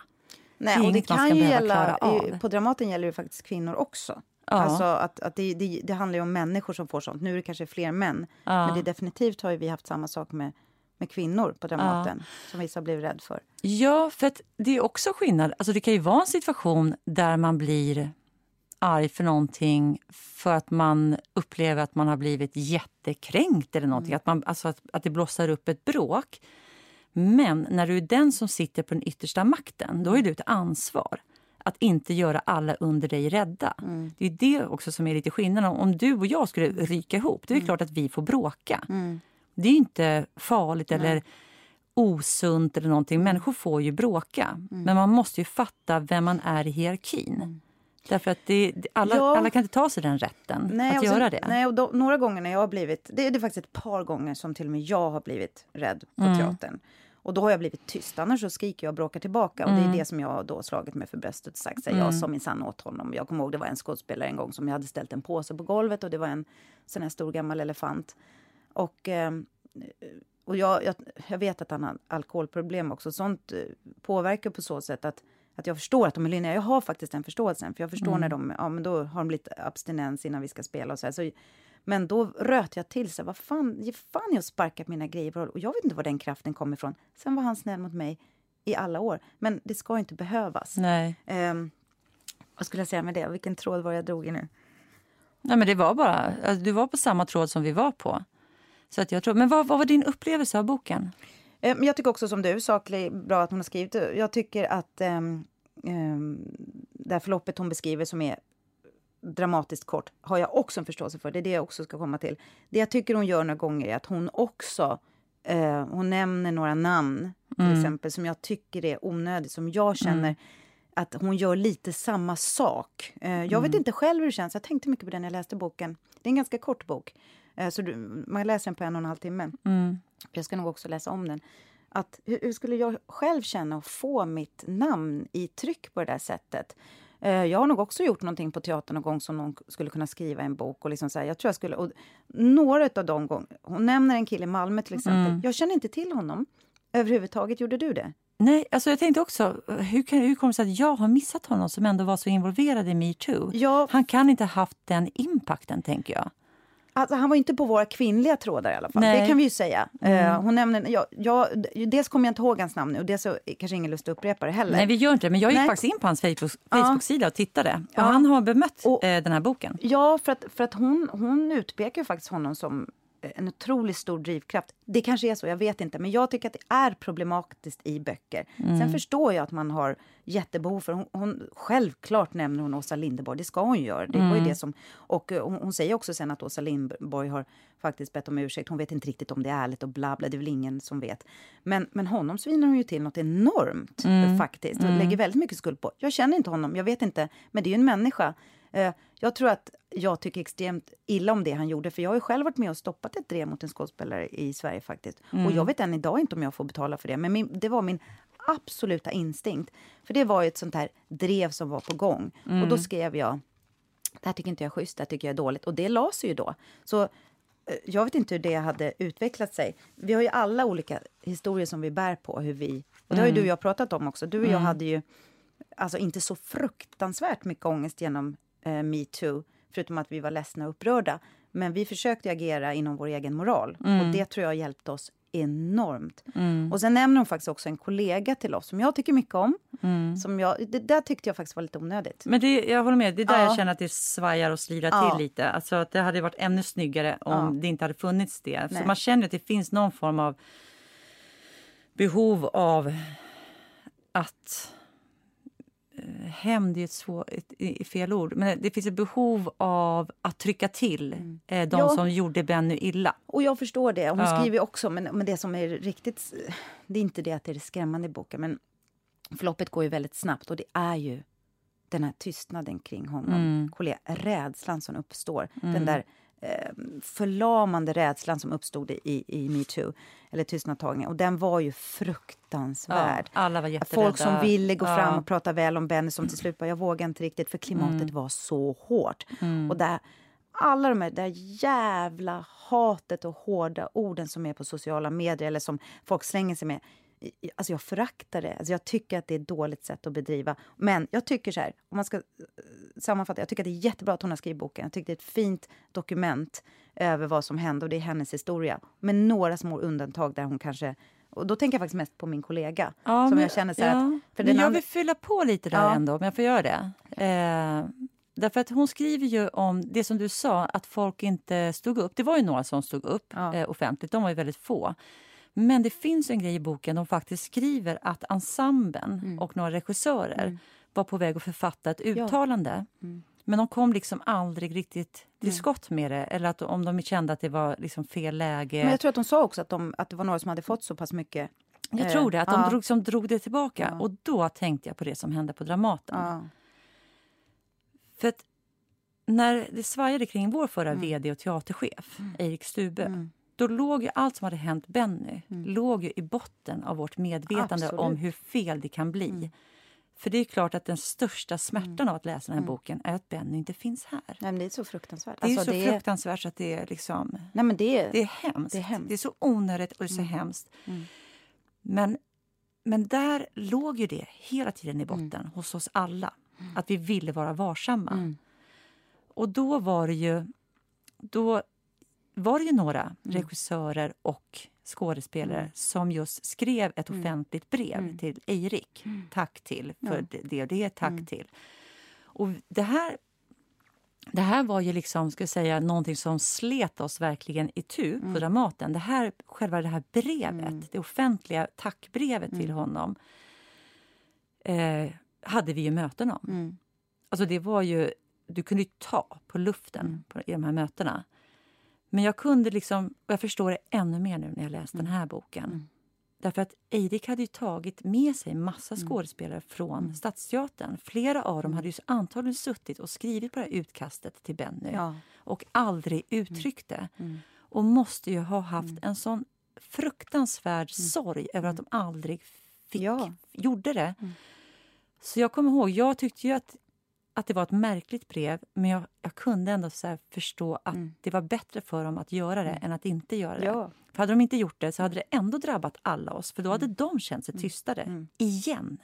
Nej, det och det kan ju gälla, på Dramaten gäller det faktiskt kvinnor också. Ja. Alltså att, att det, det, det, handlar ju om människor som får sånt. Nu är det kanske fler män. Ja. Men det definitivt har vi haft samma sak med med kvinnor på Dramaten ja. som vissa blev rädd för. Ja, för det är också skillnad. Alltså det kan ju vara en situation där man blir arg för någonting för att man upplever att man har blivit jättekränkt eller någonting. Mm. Att, man, alltså att, att det blossar upp ett bråk. Men när du är den som sitter på den yttersta makten, då är du ett ansvar att inte göra alla under dig rädda. Mm. Det är det också som är lite skillnaden. Om du och jag skulle ryka ihop, det är mm. klart att vi får bråka. Mm. Det är inte farligt Nej. eller osunt eller någonting. Människor får ju bråka. Mm. Men man måste ju fatta vem man är i hierarkin. Mm. Därför att det, alla, ja. alla kan inte ta sig den rätten nej, att göra det. Nej, och då, några gånger när jag har blivit... Det är, det är faktiskt ett par gånger som till och med jag har blivit rädd på mm. teatern. Och då har jag blivit tyst, annars så skriker jag och bråkar tillbaka. Och det är mm. det som jag då slagit mig för bröstet och sagt. Så mm. Jag sa minsann åt honom. Jag kommer ihåg det var en skådespelare en gång som jag hade ställt en påse på golvet och det var en sån här stor gammal elefant. Och, ehm, och jag, jag, jag, vet att han har alkoholproblem också. Sånt eh, påverkar på så sätt att, att jag förstår att de är linjer. Jag har faktiskt den förståelsen. För jag förstår mm. när de, ja men då har de lite abstinens innan vi ska spela och så, här. så Men då röt jag till sig. Vad fan, ge fan jag sparkat mina grejer Och jag vet inte var den kraften kommer ifrån. Sen var han snäll mot mig i alla år. Men det ska inte behövas. Nej. Um, vad skulle jag säga med det? Vilken tråd var jag drog i nu? Nej, men det var bara, alltså, du var på samma tråd som vi var på. Så att jag tror, men vad, vad var din upplevelse av boken? Eh, jag tycker också som du, saklig, bra att hon har skrivit. Jag tycker att um, um, det här förloppet hon beskriver som är dramatiskt kort har jag också en förståelse för. Det är det jag också ska komma till. Det jag tycker hon gör några gånger är att hon också uh, hon nämner några namn till mm. exempel som jag tycker är onödigt, som jag känner mm. att hon gör lite samma sak. Uh, jag mm. vet inte själv hur det känns. Jag tänkte mycket på det när jag läste boken. Det är en ganska kort bok. Eh, så du, man läser den på en och en halv timme. Mm. Jag ska nog också läsa om den. Att, hur, hur, skulle jag själv känna att få mitt namn i tryck på det där sättet? Eh, jag har nog också gjort någonting på teatern någon gång som någon skulle kunna skriva en bok. Och liksom så här, jag tror jag skulle, och några av de gångerna, hon nämner en kille i Malmö till exempel. Mm. Jag känner inte till honom överhuvudtaget. Gjorde du det? Nej, alltså jag tänkte också, hur, kan, hur kommer det sig att jag har missat honom som ändå var så involverad i metoo? Ja. Han kan inte ha haft den impacten, tänker jag. Alltså, han var inte på våra kvinnliga trådar i alla fall. Nej. Det kan vi ju säga. Mm. Eh, hon nämner, ja, ja, dels kommer jag inte ihåg hans namn nu och dels så kanske ingen lust att upprepa det heller. Nej, vi gör inte det. Men jag gick Nej. faktiskt in på hans Facebook-. Facebook-sida och tittade. Och Ja. han har bemött Och- eh, den här boken. Ja, för att, för att hon, hon utpekar ju faktiskt honom som en otroligt stor drivkraft. Det kanske är så, jag vet inte. Men jag tycker att det är problematiskt i böcker. Mm. Sen förstår jag att man har jättebehov för hon, hon Självklart nämner hon Åsa Linderborg, det ska hon göra. Det var Mm. ju det som, och eh, hon, hon säger också sen att Åsa Linderborg har faktiskt bett om ursäkt. Hon vet inte riktigt om det är ärligt och bla bla, det är väl ingen som vet. Men, men honom svinar hon ju till något enormt Mm. faktiskt. Och lägger väldigt mycket skuld på. Jag känner inte honom, jag vet inte. Men det är ju en människa. Eh, Jag tror att jag tycker extremt illa om det han gjorde. För jag har själv varit med och stoppat ett drev mot en skådespelare i Sverige faktiskt. Och jag vet än idag inte om jag får betala för det. Men min, det var min absoluta instinkt. För det var ju ett sånt här drev som var på gång. Och då skrev jag det här tycker inte jag är schysst, det här tycker jag är dåligt. Och det la sig ju då. Så eh, jag vet inte hur det hade utvecklat sig. Vi har ju alla olika historier som vi bär på. Hur vi, och det har ju du och jag pratat om också. Du och jag hade ju alltså inte så fruktansvärt mycket ångest genom eh, metoo. Förutom att vi var ledsna och upprörda. Men vi försökte agera inom vår egen moral. Och det tror jag hjälpte oss enormt. Och sen nämner hon faktiskt också en kollega till oss som jag tycker mycket om. Som jag, det där tyckte jag faktiskt var lite onödigt. Men det, jag håller med, det är där Ja. jag känner att det svajar och slirar Ja. till lite. Alltså att det hade varit ännu snyggare om Ja. det inte hade funnits det. Så man känner att det finns någon form av behov av att Hämnd är ett, svår, ett, ett fel ord, men det finns ett behov av att trycka till eh, de Ja. som gjorde Benny illa. Och jag förstår det. Hon Ja. skriver också, men, men det som är riktigt... Det är inte det att det är skrämmande i boken, men förloppet går ju väldigt snabbt och det är ju den här tystnaden kring honom. Mm. Rädslan som uppstår. Den där förlamande rädslan som uppstod i, i metoo, eller tystnadtagningen. Och den var ju fruktansvärd. Ja, alla var jätterädda. Folk som ville gå Ja. fram och prata väl om Benny som till slut bara, jag vågar inte riktigt för klimatet Mm. var så hårt. Och där, alla de här där jävla hatet och hårda orden som är på sociala medier eller som folk slänger sig med. Alltså jag föraktar det. Alltså jag tycker att det är ett dåligt sätt att bedriva. Men jag tycker så här, om man ska eh, sammanfatta, jag tycker att det är jättebra att hon har skrivit boken. Jag tycker det är ett fint dokument över vad som hände och det är hennes historia. Med några små undantag där hon kanske och då tänker jag faktiskt mest på min kollega. Ja, som men- jag känner så ja. att... För men jag vill fylla på lite där Ja. ändå, om jag får göra det. Eh, därför att hon skriver ju om det som du sa, att folk inte stod upp. Det var ju några som stod upp Ja. eh, offentligt, de var ju väldigt få. Men det finns en grej i boken, de faktiskt skriver att ensemblen Mm. och några regissörer var på väg att författa ett uttalande. Mm. Men de kom liksom aldrig riktigt till skott med det. Eller att om de kände att det var liksom fel läge. Men jag tror att de sa också att, de, att det var några som hade fått så pass mycket. Jag Eh, tror det, att de ja. drog, som drog det tillbaka. Ja. Och då tänkte jag på det som hände på Dramaten. Ja. För att när det svajade kring vår förra Mm. vd och teaterchef, Erik Stube, då låg ju allt som hade hänt Benny låg ju i botten av vårt medvetande Mm. Absolut. Mm. om hur fel det kan bli. För det är klart att den största smärtan av att läsa den här boken är att Benny inte finns här. Nej, men det är så fruktansvärt. Det är Alltså, så fruktansvärt så att det är liksom... Nej, men det är... Det är hemskt. Det är hemskt. Det är så onödigt och det är så hemskt. Mm. Men, men där låg ju det hela tiden i botten Mm. hos oss alla. Att vi ville vara varsamma. Och då var det ju, då var det ju några Mm. regissörer och skådespelare som just skrev ett Mm. offentligt brev till Eirik. Tack till för det det och det, tack Mm. till. Och det här, det här var ju liksom, ska säga, någonting som slet oss verkligen i tu Mm. på Dramaten. Det här, själva det här brevet, det offentliga tackbrevet till Mm. honom eh, hade vi ju möten om. Mm. Alltså det var ju, du kunde ju ta på luften Mm. på, i de här mötena. Men jag kunde liksom, och jag förstår det ännu mer nu när jag läst Mm. den här boken. Därför att Eirik hade ju tagit med sig massa Mm. skådespelare från Stadsteatern. Flera av dem hade ju antagligen suttit och skrivit på det här utkastet till Benny Ja. och aldrig uttryckt det. Och måste ju ha haft en sån fruktansvärd sorg över att de aldrig fick, Ja. gjorde det. Så jag kommer ihåg, jag tyckte ju att att det var ett märkligt brev men jag, jag kunde ändå förstå att Mm. det var bättre för dem att göra det än att inte göra det. Ja. För hade de inte gjort det så hade det ändå drabbat alla oss för då hade Mm. de känt sig tystare. Igen.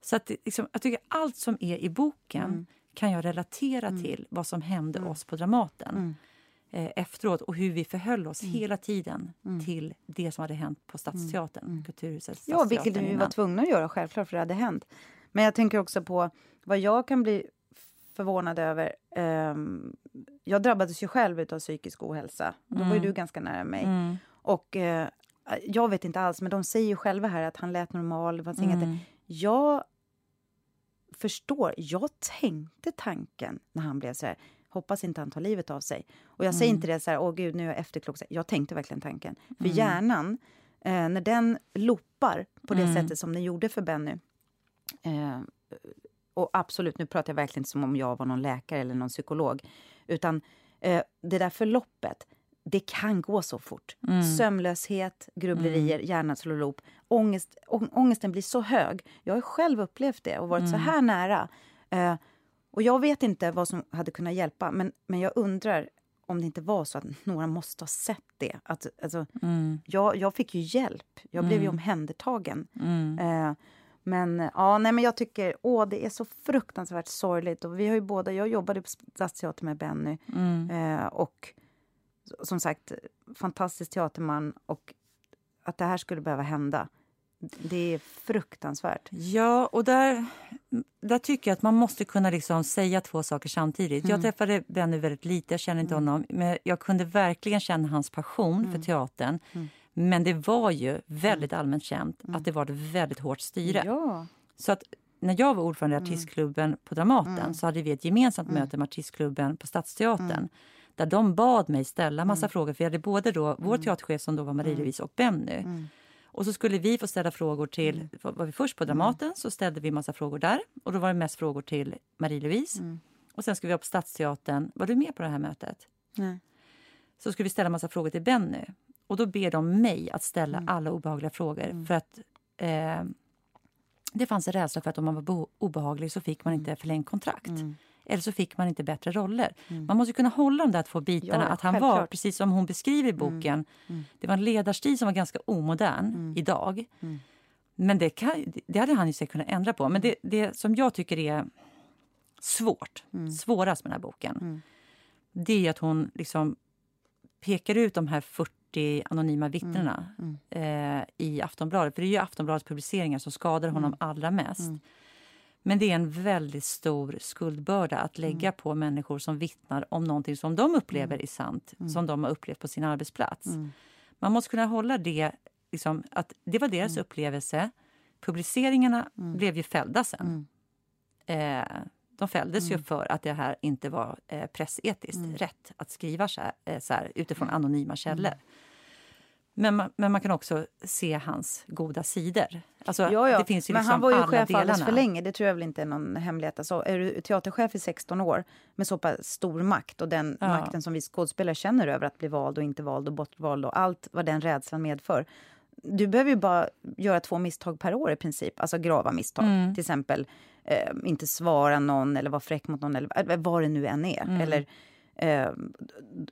Så att, liksom, jag tycker allt som är i boken Mm. kan jag relatera till vad som hände oss på Dramaten eh, efteråt och hur vi förhöll oss Mm. hela tiden till det som hade hänt på Stadsteatern, Kulturhuset Ja, vilket Stadsteatern vi var tvungna att göra självklart, för det hade hänt. Men jag tänker också på vad jag kan bli förvånad över. Ehm, jag drabbades ju själv av psykisk ohälsa. Då var ju du ganska nära mig. Mm. Och eh, jag vet inte alls, men de säger ju själva här att han lät normal. Mm. Jag förstår. Jag tänkte tanken när han blev så här. Hoppas inte han tar livet av sig. Och jag säger inte det så här, åh gud, nu är jag efterklok. Jag tänkte verkligen tanken. För hjärnan, eh, när den loppar på det sättet som den gjorde för Benny. Eh, och absolut, nu pratar jag verkligen inte som om jag var någon läkare eller någon psykolog. Utan eh, det där förloppet, det kan gå så fort. Sömnlöshet, grubblerier, hjärnan slår ihop. Ångest, å- ångesten blir så hög. Jag har själv upplevt det och varit så här nära. Eh, och jag vet inte vad som hade kunnat hjälpa, men, men jag undrar om det inte var så att några måste ha sett det. Att, alltså, jag, jag fick ju hjälp. Jag blev ju omhändertagen. Eh, men ja, nej, men jag tycker åh, det är så fruktansvärt sorgligt. Och vi har ju båda, jag jobbade på Stadsteatern med Benny. Eh, och som sagt, fantastisk teaterman. Och att det här skulle behöva hända, det är fruktansvärt. Ja, och där, där tycker jag att man måste kunna liksom säga två saker samtidigt. Mm. Jag träffade Benny väldigt lite, jag känner inte honom. Men jag kunde verkligen känna hans passion Mm. för teatern. Men det var ju väldigt allmänt känt att det var ett väldigt hårt styre. Mm. Ja. Så att när jag var ordförande i Mm. artistklubben på Dramaten så hade vi ett gemensamt möte med artistklubben på Stadsteatern. Mm. Där de bad mig ställa massa frågor. För vi hade både då vår teaterchef som då var Marie-Louise och Benny. Mm. Och så skulle vi få ställa frågor till, var vi först på Dramaten så ställde vi massa frågor där. Och då var det mest frågor till Marie-Louise. Mm. Och sen skulle vi vara på Stadsteatern. Var du med på det här mötet? Nej. Så skulle vi ställa massa frågor till Benny. Och då ber de mig att ställa Mm. alla obehagliga frågor. För att eh, det fanns en rädsla för att om man var obehaglig så fick man Mm. inte förlängt kontrakt. Eller så fick man inte bättre roller. Man måste kunna hålla de där två bitarna. Mm. Ja, att han var, självklart. Mm. precis som hon beskriver i boken, det var en ledarstil som var ganska omodern idag. Mm. Men det, kan, det hade han ju säkert kunnat ändra på. Men det, det som jag tycker är svårt, Mm. svårast med den här boken det är att hon liksom pekar ut de här 40 anonyma vittnena Mm. eh, i Aftonbladet. För det är ju Aftonbladets publiceringar som skadar honom Mm. allra mest. Men det är en väldigt stor skuldbörda att Mm. lägga på människor som vittnar om någonting som de upplever Mm. är sant, som de har upplevt på sin arbetsplats. Man måste kunna hålla det, liksom, att det var Mm. deras upplevelse. Publiceringarna blev ju fällda sen. Mm. Eh, de fälldes ju för att det här inte var eh, pressetiskt Mm. rätt att skriva så här, eh, så här utifrån anonyma källor. Men, man, men man kan också se hans goda sidor. Alltså, Ja, ja. Det finns ju men liksom han var ju alla chef delarna. alldeles för länge. Det tror jag väl inte är någon hemlighet. Alltså, är du teaterchef i 16 år med så pass stor makt och den Ja. makten som vi skådespelare känner över att bli vald och inte vald och bortvald och allt vad den rädslan medför. Du behöver ju bara göra två misstag per år i princip, alltså grava misstag. Mm. Till exempel eh, inte svara någon eller vara fräck mot någon eller vad det nu än är. Mm. Eller, eh,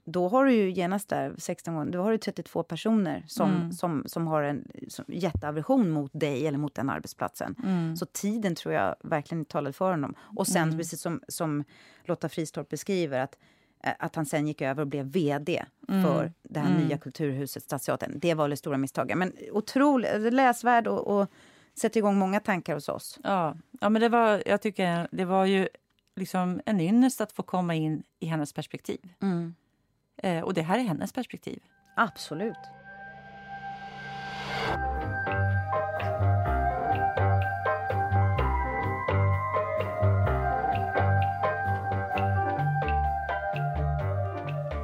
då har du ju genast där, 16 gånger, då har du 32 personer som, Mm. som, som har en som, jätteaversion mot dig eller mot den arbetsplatsen. Mm. Så tiden tror jag verkligen talade för honom. Och sen, precis som, som Lotta Fristorp beskriver, att, eh, att han sen gick över och blev vd för det här nya kulturhuset, Stadsteatern. Det var det stora misstaget. Men otroligt läsvärd och, och sätter igång många tankar hos oss. Ja, ja men det var, jag tycker det var ju liksom en ynnest att få komma in i hennes perspektiv. Eh, och det här är hennes perspektiv. Absolut.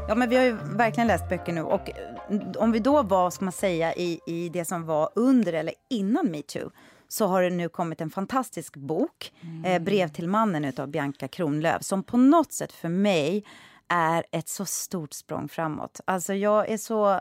Ja, men vi har ju verkligen läst böcker nu. Och eh, om vi då var, ska man säga, i, i det som var under eller innan metoo så har det nu kommit en fantastisk bok, eh, Brev till mannen av Bianca Kronlöf som på något sätt för mig är ett så stort språng framåt. Alltså jag är så...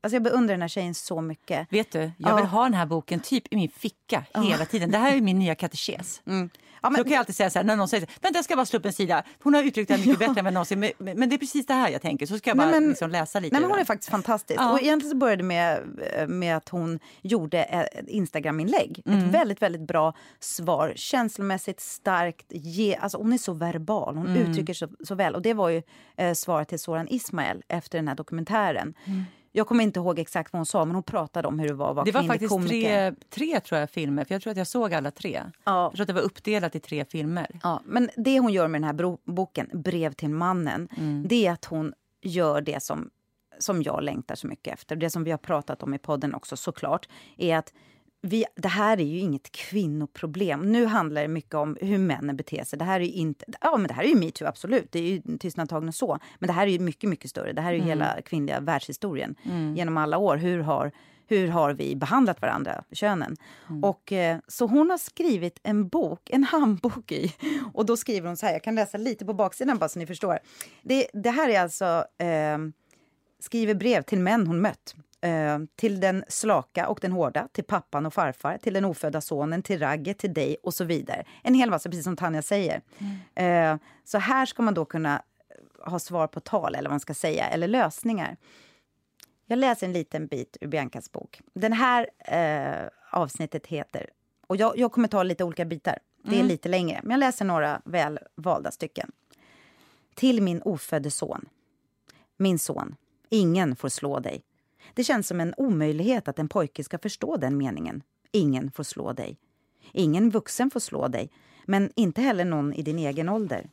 Alltså jag beundrar den här tjejen så mycket. Vet du, jag Ja. vill ha den här boken typ i min ficka hela tiden. Det här är min nya katekes. Mm. Ja, men... Så kan jag alltid säga så här, när någon säger vänta jag ska bara slå upp en sida. Hon har uttryckt det mycket ja. bättre än någonsin. Men, men det är precis det här jag tänker. Så ska jag bara nej, men, liksom läsa lite. Nej, men hon är faktiskt fantastisk. Ja. Och egentligen så började med, med att hon gjorde ett Instagram-inlägg. Mm. Ett väldigt, väldigt bra svar. Känslomässigt starkt. Ge, alltså hon är så verbal. Hon mm. uttrycker så, så väl. Och det var ju eh, svaret till Soran Ismail efter den här dokumentären. Mm. Jag kommer inte ihåg exakt vad hon sa, men hon pratade om hur det var att vara Det var faktiskt tre, tre tror jag, filmer, för jag tror att jag såg alla tre. Ja. Jag tror att det var uppdelat i tre filmer. Ja, men det hon gör med den här boken, Brev till mannen, mm. det är att hon gör det som, som jag längtar så mycket efter. Det som vi har pratat om i podden också såklart, är att vi, det här är ju inget kvinnoproblem. Nu handlar det mycket om hur männen beter sig. Det här är ju inte, ja men det här är ju metoo absolut, det är ju tystnadtagande så. Men det här är ju mycket, mycket större. Det här är ju mm. hela kvinnliga världshistorien mm. genom alla år. Hur har, hur har vi behandlat varandra, könen? Mm. Och, eh, så hon har skrivit en bok, en handbok i. Och då skriver hon så här, jag kan läsa lite på baksidan bara så ni förstår. Det, det här är alltså eh, skriver brev till män hon mött till den slaka och den hårda, till pappan och farfar, till den ofödda sonen, till Ragge, till dig och så vidare. En hel massa, precis som Tanja säger. Mm. Eh, så här ska man då kunna ha svar på tal, eller vad man ska säga, eller lösningar. Jag läser en liten bit ur Biancas bok. Den här eh, avsnittet heter... Och jag, jag, kommer ta lite olika bitar. Det är mm. lite längre, men jag läser några väl valda stycken. Till min ofödde son. Min son, ingen får slå dig. Det känns som en omöjlighet att en pojke ska förstå den meningen. Ingen får slå dig. Ingen vuxen får slå dig, men inte heller någon i din egen ålder.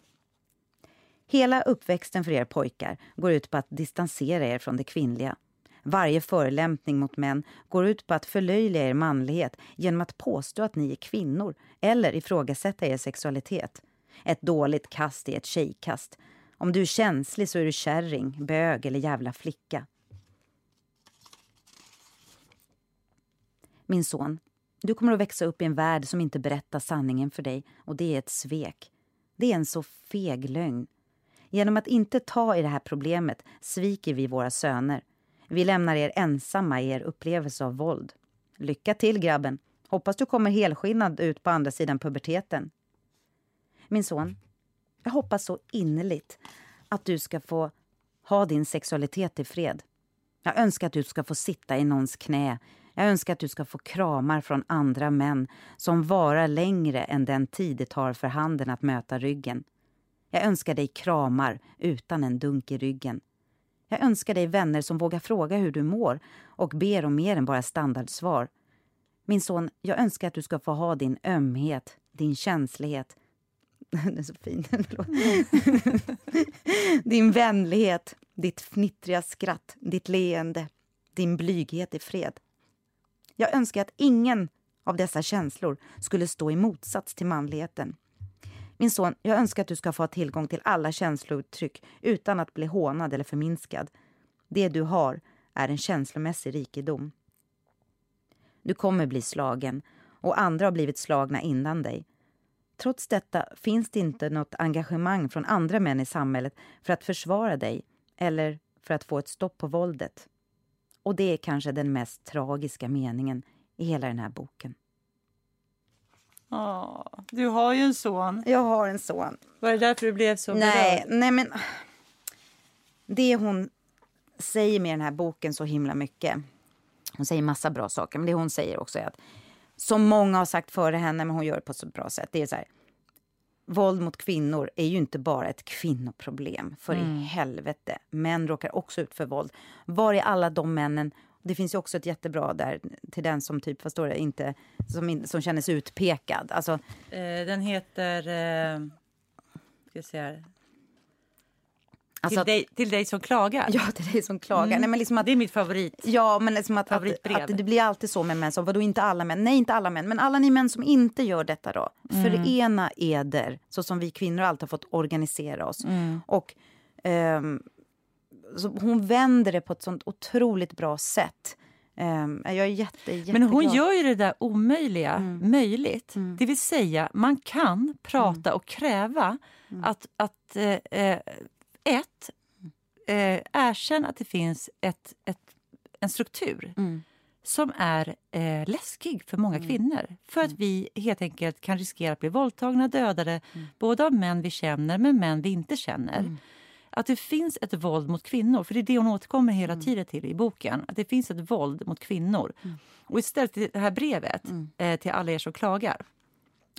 Hela uppväxten för er pojkar går ut på att distansera er från det kvinnliga. Varje förelämpning mot män går ut på att förlöjliga er manlighet genom att påstå att ni är kvinnor eller ifrågasätta er sexualitet. Ett dåligt kast är ett tjejkast. Om du är känslig så är du kärring, bög eller jävla flicka. Min son, du kommer att växa upp i en värld som inte berättar sanningen för dig och det är ett svek. Det är en så feg lögn. Genom att inte ta i det här problemet sviker vi våra söner. Vi lämnar er ensamma i er upplevelse av våld. Lycka till grabben. Hoppas du kommer helskinnad ut på andra sidan puberteten. Min son, jag hoppas så innerligt att du ska få ha din sexualitet i fred. Jag önskar att du ska få sitta i någons knä jag önskar att du ska få kramar från andra män som varar längre än den tid det tar för handen att möta ryggen. Jag önskar dig kramar utan en dunk i ryggen. Jag önskar dig vänner som vågar fråga hur du mår och ber om mer än bara standardsvar. Min son, jag önskar att du ska få ha din ömhet, din känslighet. Den är så fin. din vänlighet, ditt fnittriga skratt, ditt leende, din blyghet i fred. Jag önskar att ingen av dessa känslor skulle stå i motsats till manligheten. Min son, jag önskar att du ska få ha tillgång till alla känslouttryck utan att bli hånad eller förminskad. Det du har är en känslomässig rikedom. Du kommer bli slagen och andra har blivit slagna innan dig. Trots detta finns det inte något engagemang från andra män i samhället för att försvara dig eller för att få ett stopp på våldet. Och det är kanske den mest tragiska meningen i hela den här boken. Åh, du har ju en son. Jag har en son. Var det därför du blev så nej, berörd? Nej, men det hon säger med den här boken så himla mycket. Hon säger massa bra saker, men det hon säger också är att som många har sagt före henne, men hon gör det på ett så bra sätt. Det är så här, våld mot kvinnor är ju inte bara ett kvinnoproblem. För mm. i helvete, män råkar också ut för våld. Var är alla de männen? Det finns ju också ett jättebra där till den som typ, vad står det, inte, som, som känner sig utpekad. Alltså, eh, den heter... Eh, ska se här. Alltså till, dig, till dig som klagar? Ja, till dig som klagar. Mm. Nej, men liksom att, det är mitt favorit. Ja, men liksom att, att, att, det blir alltid så med män. Som, vadå inte alla män? Nej, inte alla män. Men alla ni män som inte gör detta då. Mm. Förena eder, så som vi kvinnor alltid har fått organisera oss. Mm. Och um, hon vänder det på ett sånt otroligt bra sätt. Um, jag är jätte, Men hon gör ju det där omöjliga mm. möjligt. Mm. Det vill säga, man kan prata mm. och kräva mm. att, att eh, eh ett, eh, erkänn att det finns ett, ett, en struktur mm. som är eh, läskig för många Mm. kvinnor. För att vi helt enkelt kan riskera att bli våldtagna, dödade, både av män vi känner men män vi inte känner. Att det finns ett våld mot kvinnor, för det är det hon återkommer hela tiden till i boken. Att det finns ett våld mot kvinnor. Och istället till det här brevet eh, till alla er som klagar.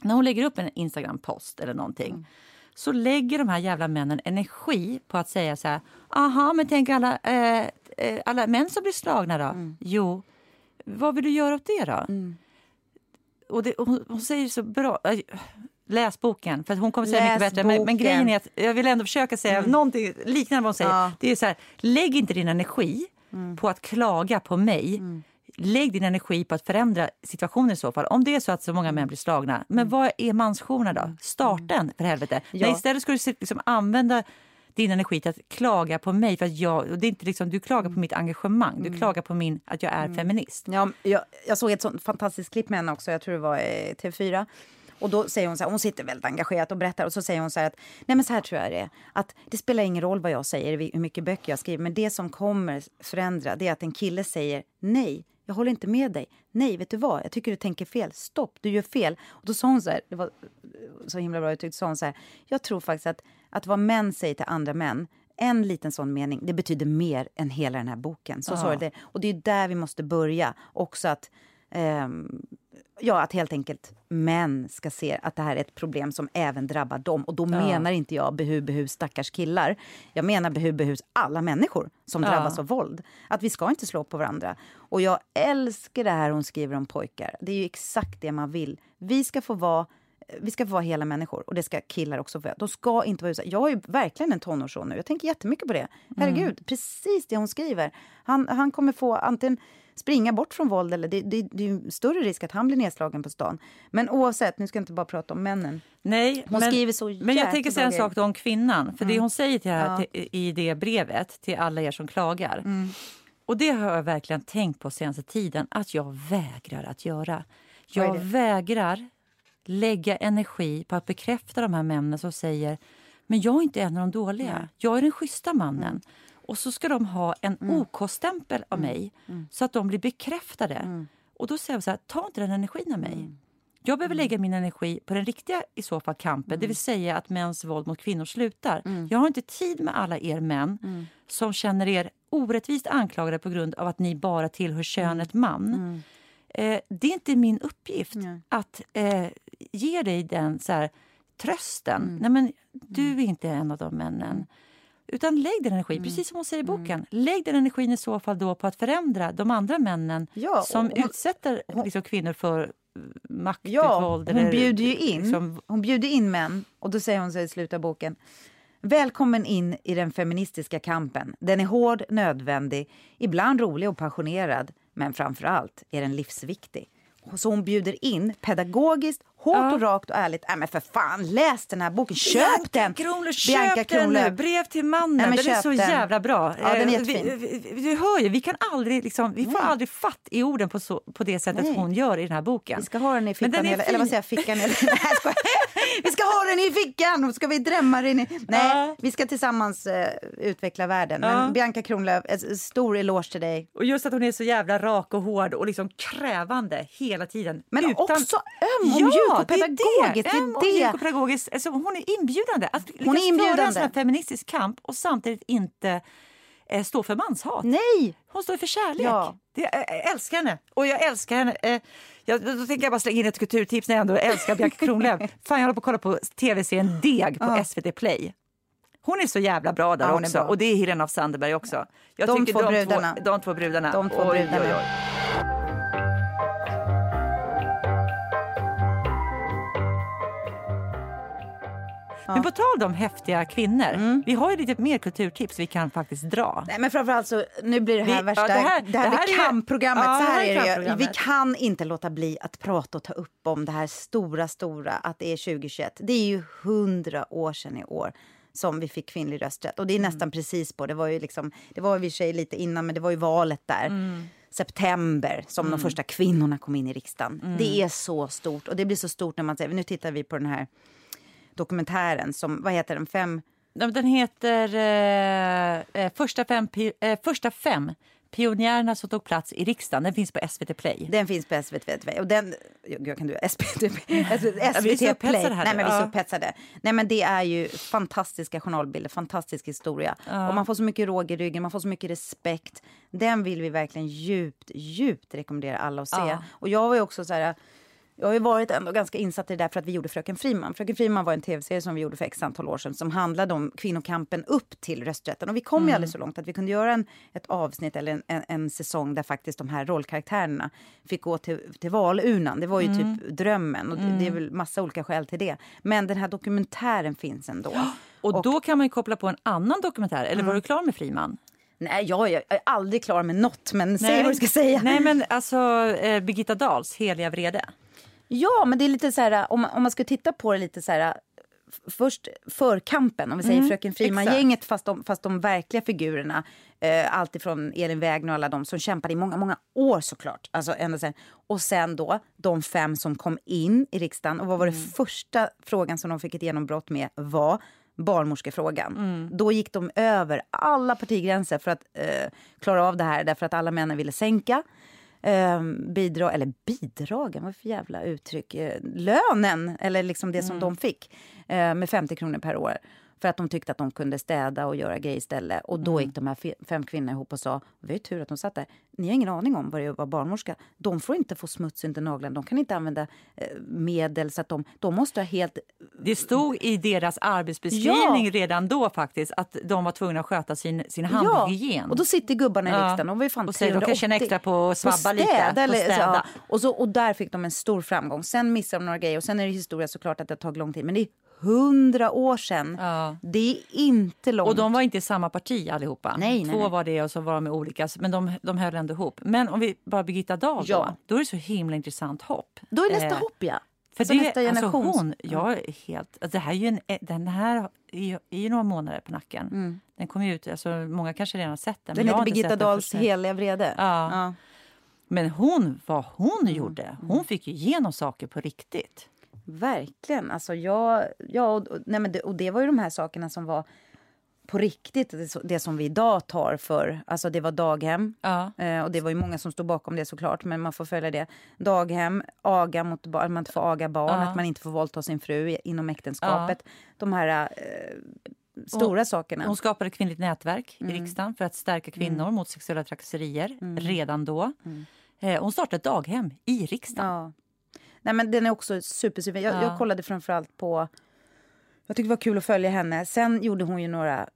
När hon lägger upp en Instagram-post eller någonting så lägger de här jävla männen energi på att säga så här... Aha, men tänk alla, eh, eh, alla män som blir slagna då? Jo, vad vill du göra åt det då? Och, det, och hon, hon säger så bra... äh, Läs boken, för hon kommer säga Läs mycket bättre. Men, men grejen är att jag vill ändå försöka säga någonting liknande vad hon säger. Ja. Det är så här, lägg inte din energi på att klaga på mig. Lägg din energi på att förändra situationen i så fall. Om det är så att så många män blir slagna, men vad är mansjourerna då? Starten för helvete. Ja. Nej, istället skulle du liksom använda din energi till att klaga på mig. För att jag, och det är inte liksom, du klagar på mitt engagemang, du klagar på min, att jag är feminist. Ja, jag, jag såg ett sånt fantastiskt klipp med henne också, jag tror det var eh, TV4. Och då säger hon så här, hon sitter väldigt engagerat och berättar och så säger hon så här att nej men så här tror jag det är. Att det spelar ingen roll vad jag säger, hur mycket böcker jag skriver, men det som kommer förändra det är att en kille säger nej, jag håller inte med dig. Nej, vet du vad? Jag tycker du tänker fel. Stopp, du gör fel. Och då sa hon så här, det var så himla bra uttryckt, sa hon så här, jag tror faktiskt att, att vad män säger till andra män, en liten sån mening, det betyder mer än hela den här boken. Så, så är det. Och det är där vi måste börja. Också att ehm, Ja, att helt enkelt män ska se att det här är ett problem som även drabbar dem. Och då menar inte jag behu, behu, stackars killar. Jag menar behu, behus alla människor som Ja. drabbas av våld. Att vi ska inte slå på varandra. Och jag älskar det här hon skriver om pojkar. Det är ju exakt det man vill. Vi ska få vara vi ska få vara hela människor och det ska killar också vara. De ska inte vara utsatta. Jag har ju verkligen en tonårsson nu. Jag tänker jättemycket på det. Herregud, precis det hon skriver. Han, han kommer få antingen springa bort från våld eller det, det, det är ju större risk att han blir nedslagen på stan. Men oavsett, nu ska jag inte bara prata om männen. Nej, Hon men, skriver så Men jag tänker säga en sak om kvinnan. För det hon säger till, här, Ja. till, i det brevet till alla er som klagar. Mm. Och det har jag verkligen tänkt på senaste tiden att jag vägrar att göra. Jag vägrar lägga energi på att bekräfta de här männen som säger men jag är inte en av de dåliga. Jag är den schyssta mannen. Och så ska de ha en OK-stämpel av mig så att de blir bekräftade. Och då säger jag så här, ta inte den energin av mig. Jag behöver lägga min energi på den riktiga i så fall kampen, det vill säga att mäns våld mot kvinnor slutar. Jag har inte tid med alla er män som känner er orättvist anklagade på grund av att ni bara tillhör könet man. Eh, det är inte min uppgift att eh, ge dig den så här, trösten. Nej, men du är inte en av de männen. Utan lägg den energin, precis som hon säger i boken. Lägg den energin i så fall då på att förändra de andra männen Ja, som hon- utsätter liksom, kvinnor för eh, makt, Ja, våld. hon eller bjuder ju in, liksom- hon bjuder in män och då säger hon så i slutet av boken Välkommen in i den feministiska kampen. Den är hård, nödvändig, ibland rolig och passionerad, men framför allt är den livsviktig. Så hon bjuder in pedagogiskt, hårt Ja. och rakt och ärligt. Nej men för fan, läs den här boken, köp den! Kronlöf, Bianca köp den nu! Brev till mannen. Nej, men den är så den. jävla bra. Ja, den är Eh, vi, jättefin. vi, vi, du hör ju, vi kan aldrig liksom, vi får Nej. aldrig fatt i orden på, så, på det sättet Nej. hon gör i den här boken. Vi ska ha den i Men fickan, den är eller, eller vad säger jag, fickan? Eller, nej. Vi ska ha den i fickan! Och ska vi drämma den i... Nej, vi ska tillsammans eh, utveckla världen. Men Bianca Kronlöf, en stor eloge till dig. Och just att hon är så jävla rak och hård och liksom krävande hela tiden. Men utan... också öm och ja, och det är pedagogisk. Det. Det Öm är. Alltså, hon är inbjudande. Att lyckas föra en inbjudande. sån här feministisk kamp och samtidigt inte eh, stå för manshat. Nej! Hon står för kärlek. Ja. Det, jag, jag älskar henne. Och jag älskar henne. Eh, jag, då tänker jag bara slänga in ett kulturtips när jag ändå älskar Bianca Kronlöf. Fan, jag håller på att kolla på tv-serien Deg på Ja. SVT Play. Hon är så jävla bra där Ja, också. bra. Och det är Helena af Sanderberg också. Jag De tycker två brudarna. Två, de två brudarna. De två Oj, brudarna. oj, oj. Men på tal om häftiga kvinnor, Mm. vi har ju lite mer kulturtips vi kan faktiskt dra. Nej, men framförallt så, nu blir det här Vi- värsta, det här- det här, det här är- kampprogrammet. ja, så här är det ju. Vi kan inte låta bli att prata och ta upp om det här stora, stora, att det är 2021. Det är ju hundra år sedan i år som vi fick kvinnlig rösträtt. Och det är Mm. nästan precis på, det var ju liksom, det var i och för sig lite innan, men det var ju valet där. Mm. September som de första kvinnorna kom in i riksdagen. Mm. Det är så stort. Och det blir så stort när man säger, nu tittar vi på den här dokumentären som, vad heter den, fem... Ja, Den heter eh, eh, första, fem, eh, första fem Pionjärerna som tog plats i riksdagen. Den finns på SVT Play. Den finns på SVT Play. Och den, jag kan du SVT, SVT vi är så Play. här Nej, men vi är så Ja. upphetsade. Nej, men det är ju fantastiska journalbilder, fantastisk historia. Och man får så mycket råg i ryggen, man får så mycket respekt. Den vill vi verkligen djupt, djupt rekommendera alla att se. Ja. Och jag var också så här... Jag har ju varit ändå ganska insatt i det där för att vi gjorde Fröken Friman. Fröken Friman var en tv-serie som vi gjorde för x antal år sedan som handlade om kvinnokampen upp till rösträtten. Och vi kom ju aldrig så långt att vi kunde göra en, ett avsnitt eller en, en, en säsong där faktiskt de här rollkaraktärerna fick gå till, till valurnan. Det var ju typ drömmen och det, det är väl massa olika skäl till det. Men den här dokumentären finns ändå. Och, då kan man ju koppla på en annan dokumentär. Eller Mm. var du klar med Friman? Nej, jag, jag är aldrig klar med något, men säg vad du ska säga. Nej, men alltså eh, Birgitta Dahls Heliga vrede. Ja, men det är lite så här, om man, om man ska titta på det lite så här, först förkampen, om vi säger Fröken Friman-gänget, fast de, fast de verkliga figurerna, eh, alltifrån Elin Wägner och alla de som kämpade i många, många år såklart. Alltså, ända sen. Och sen då de fem som kom in i riksdagen. Och vad var det första frågan som de fick ett genombrott med var barnmorskefrågan. Då gick de över alla partigränser för att eh, klara av det här därför att alla männen ville sänka eh, bidrag, eller bidragen, vad för jävla uttryck, eh, lönen, eller liksom det som de fick eh, med 50 kronor per år. För att de tyckte att de kunde städa och göra grejer istället. Och då gick de här fe- fem kvinnorna ihop och sa, det var ju tur att de satt där, ni har ingen aning om vad det är att vara barnmorska. De får inte få smuts inte naglarna, de kan inte använda eh, medel så att de, de måste ha helt Det stod i deras arbetsbeskrivning Ja. redan då faktiskt att de var tvungna att sköta sin, sin handhygien. och då sitter gubbarna i Ja. riksdagen. De var ju fan Och säger, de kan 380. känna extra på att svabba På lite, städa, på eller, städa. Ja. Och, så, och där fick de en stor framgång. Sen missade de några grejer och sen är det historia såklart att det har tagit lång tid. Men det är hundra år sedan. Ja. Det är inte långt. Och de var inte i samma parti allihopa. Nej, nej, Två nej. var det och så var de olika. Men de, de höll ändå ihop. Men om vi bara Birgitta Dahl Ja. då. Då är det så himla intressant hopp. Då är nästa Eh, hopp, ja. För Så det, nästa alltså generations- hon, jag är helt, alltså det här är ju en, den här är ju, några månader på nacken. Den kom ut, alltså många kanske redan har sett den. Den heter Birgitta Dahls heliga vrede. Ja. Ja. Men hon, vad hon Mm. gjorde, hon fick ju igenom saker på riktigt. Verkligen. Alltså jag, ja, och- nej men det, och det var ju de här sakerna som var på riktigt, det, som vi idag tar för... Alltså det var daghem, Ja. eh, och det var ju många som stod bakom det såklart, men man får följa det. Daghem, aga mot barn, att man inte får aga barn, Ja. att man inte får våldta sin fru inom äktenskapet. De här eh, stora sakerna. Hon skapade kvinnligt nätverk Mm. i riksdagen för att stärka kvinnor mot sexuella trakasserier redan då. Eh, Hon startade ett daghem i riksdagen. Ja. Nej, men den är också super, super. Jag, Ja. jag kollade framförallt på... Jag tyckte det var kul att följa henne. Sen gjorde hon ju några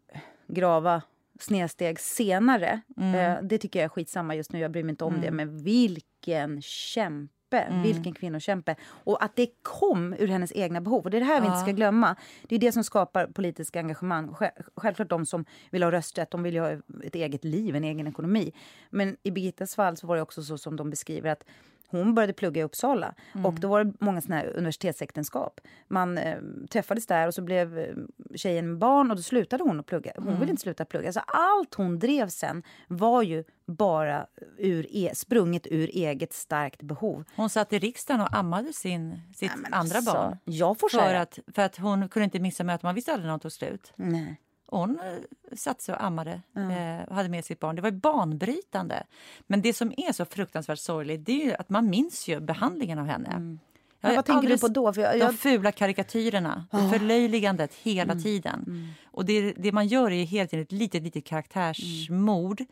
grava snedsteg senare. Mm. Eh, det tycker jag är skitsamma just nu, jag bryr mig inte om det. Men vilken kämpe! Mm. Vilken kvinnokämpe! Och att det kom ur hennes egna behov. Och det är det här vi inte ska glömma. Det är det som skapar politiskt engagemang. Sj- Självklart de som vill ha rösträtt, de vill ha ett eget liv, en egen ekonomi. Men i Birgittas fall så var det också så som de beskriver att hon började plugga i Uppsala och då var det många såna här universitetsäktenskap. Man eh, träffades där och så blev eh, tjejen barn och då slutade hon att plugga. Hon ville inte sluta plugga. Så allt hon drev sen var ju bara ur e- sprunget ur eget starkt behov. Hon satt i riksdagen och ammade sin, sitt men andra alltså, barn. Jag får För att, för att hon kunde inte missa möten. Man visste aldrig när hon tog slut. Nej. Hon eh, satt sig och ammade eh, och hade med sitt barn. Det var banbrytande. Men det som är så fruktansvärt sorgligt det är ju att man minns ju behandlingen av henne. Jag Mm. Är vad tänker du på då? För jag, De jag, fula karikatyrerna, det förlöjligandet hela tiden. Och det, det man gör är hela tiden ett litet, litet karaktärsmord.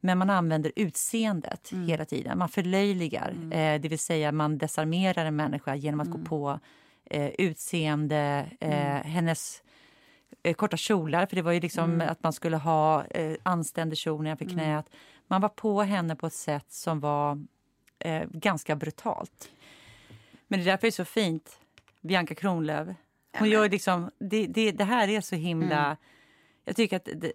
Men man använder utseendet hela tiden. Man förlöjligar, eh, det vill säga man desarmerar en människa genom att gå på eh, utseende, eh, hennes eh, korta kjolar, för det var ju liksom att man skulle ha eh, anständig kjol nedanför knät. Man var på henne på ett sätt som var eh, ganska brutalt. Men det är därför det är så fint, Bianca Kronlöf. Hon gör liksom, det, det, det här är så himla... Jag tycker att det,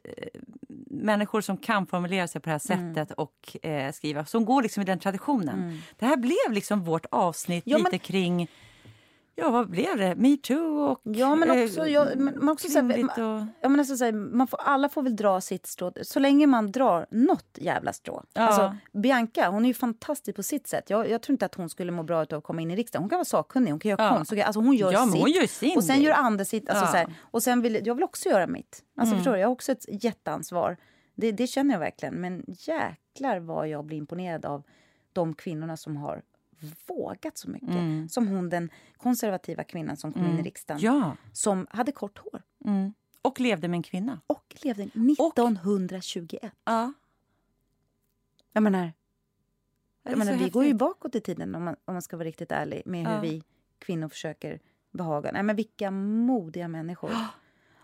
människor som kan formulera sig på det här sättet och eh, skriva, som går liksom i den traditionen. Det här blev liksom vårt avsnitt Ja, men- lite kring, ja vad blev det? Metoo och ja, men eh, också... Jag, men, också så här, och... Ja, men alltså, så här, man får, alla får väl dra sitt strå, så länge man drar något jävla strå. Ja. Alltså, Bianca hon är ju fantastisk på sitt sätt. Jag, jag tror inte att hon skulle må bra av att komma in i riksdagen. Hon kan vara sakkunnig, hon kan göra Ja. konst. Alltså, hon gör Ja, sitt. hon gör sin och sen gör andra sitt. Alltså, Ja. så här, och sen vill jag vill också göra mitt. Alltså, förstår du? Jag har också ett jätteansvar. Det, det känner jag verkligen. Men jäklar vad jag blir imponerad av de kvinnorna som har vågat så mycket. Mm. Som hon, den konservativa kvinnan som kom in i riksdagen. Ja. Som hade kort hår Mm. Och levde med en kvinna. och levde 1921. Ja. Jag menar, jag menar vi går ju bakåt i tiden om man, om man ska vara riktigt ärlig med hur Ja. vi kvinnor försöker behaga. Nej men vilka modiga människor.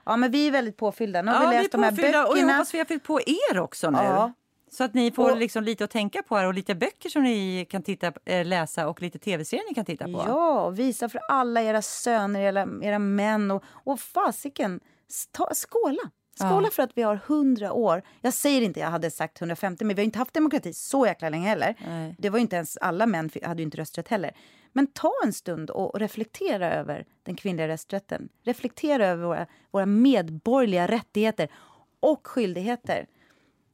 Ja men vi är väldigt påfyllda. Nu har Ja, vi vi läst de här påfyllda och jag böckerna. hoppas vi har fyllt på er också nu. Ja. Så att ni får Och- liksom lite att tänka på här och lite böcker som ni kan titta, eh, läsa och lite tv-serier ni kan titta på. Ja, visa för alla era söner, era, era män och, och fasiken, sta- skåla! Skåla Ja. för att vi har 100 år. Jag säger inte jag hade sagt 150, men vi har inte haft demokrati så jäkla länge heller. Nej. Det var ju inte ens alla män hade inte rösträtt heller. Men ta en stund och reflektera över den kvinnliga rösträtten. Reflektera över våra, våra medborgerliga rättigheter och skyldigheter.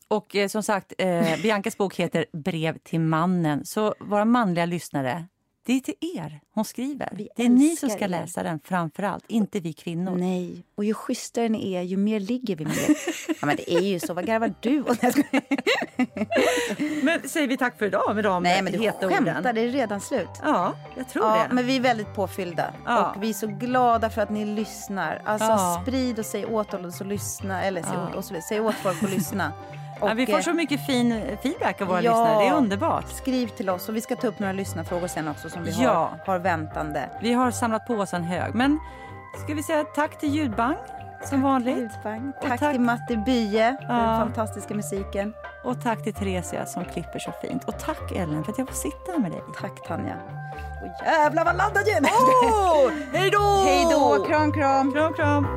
Och eh, som sagt, eh, Biancas bok heter Brev till mannen. Så våra manliga lyssnare, det är till er hon skriver. Vi det är ni som ska er. läsa den framför allt, inte vi kvinnor. Nej, och ju schysstare ni är, ju mer ligger vi med. Ja, men det är ju så. Vad garvar du åt? Men säger vi tack för idag med de Nej, men du heta skämtar. orden? Det är redan slut. Ja, jag tror Ja, det. men vi är väldigt påfyllda. Ja. Och vi är så glada för att ni lyssnar. Alltså Ja. sprid och säg åt oss att lyssna. Eller säg, Ja. åt, säg åt folk att lyssna. Och, ja, vi får eh, så mycket fin feedback av våra Ja. lyssnare. Det är underbart. Skriv till oss och vi ska ta upp några lyssnarfrågor sen också som vi Ja. har, har väntande. Vi har samlat på oss en hög. Men ska vi säga tack till Ljudbang som vanligt. Ljudbang. Och Tack, tack- till Matti Bye för den fantastiska musiken. Och tack till Theresia som klipper så fint. Och tack Ellen för att jag får sitta här med dig. Tack Tanja. Och jävlar vad laddad jag är! Åh, hej då! Hej då! Kram, kram! Kram, kram!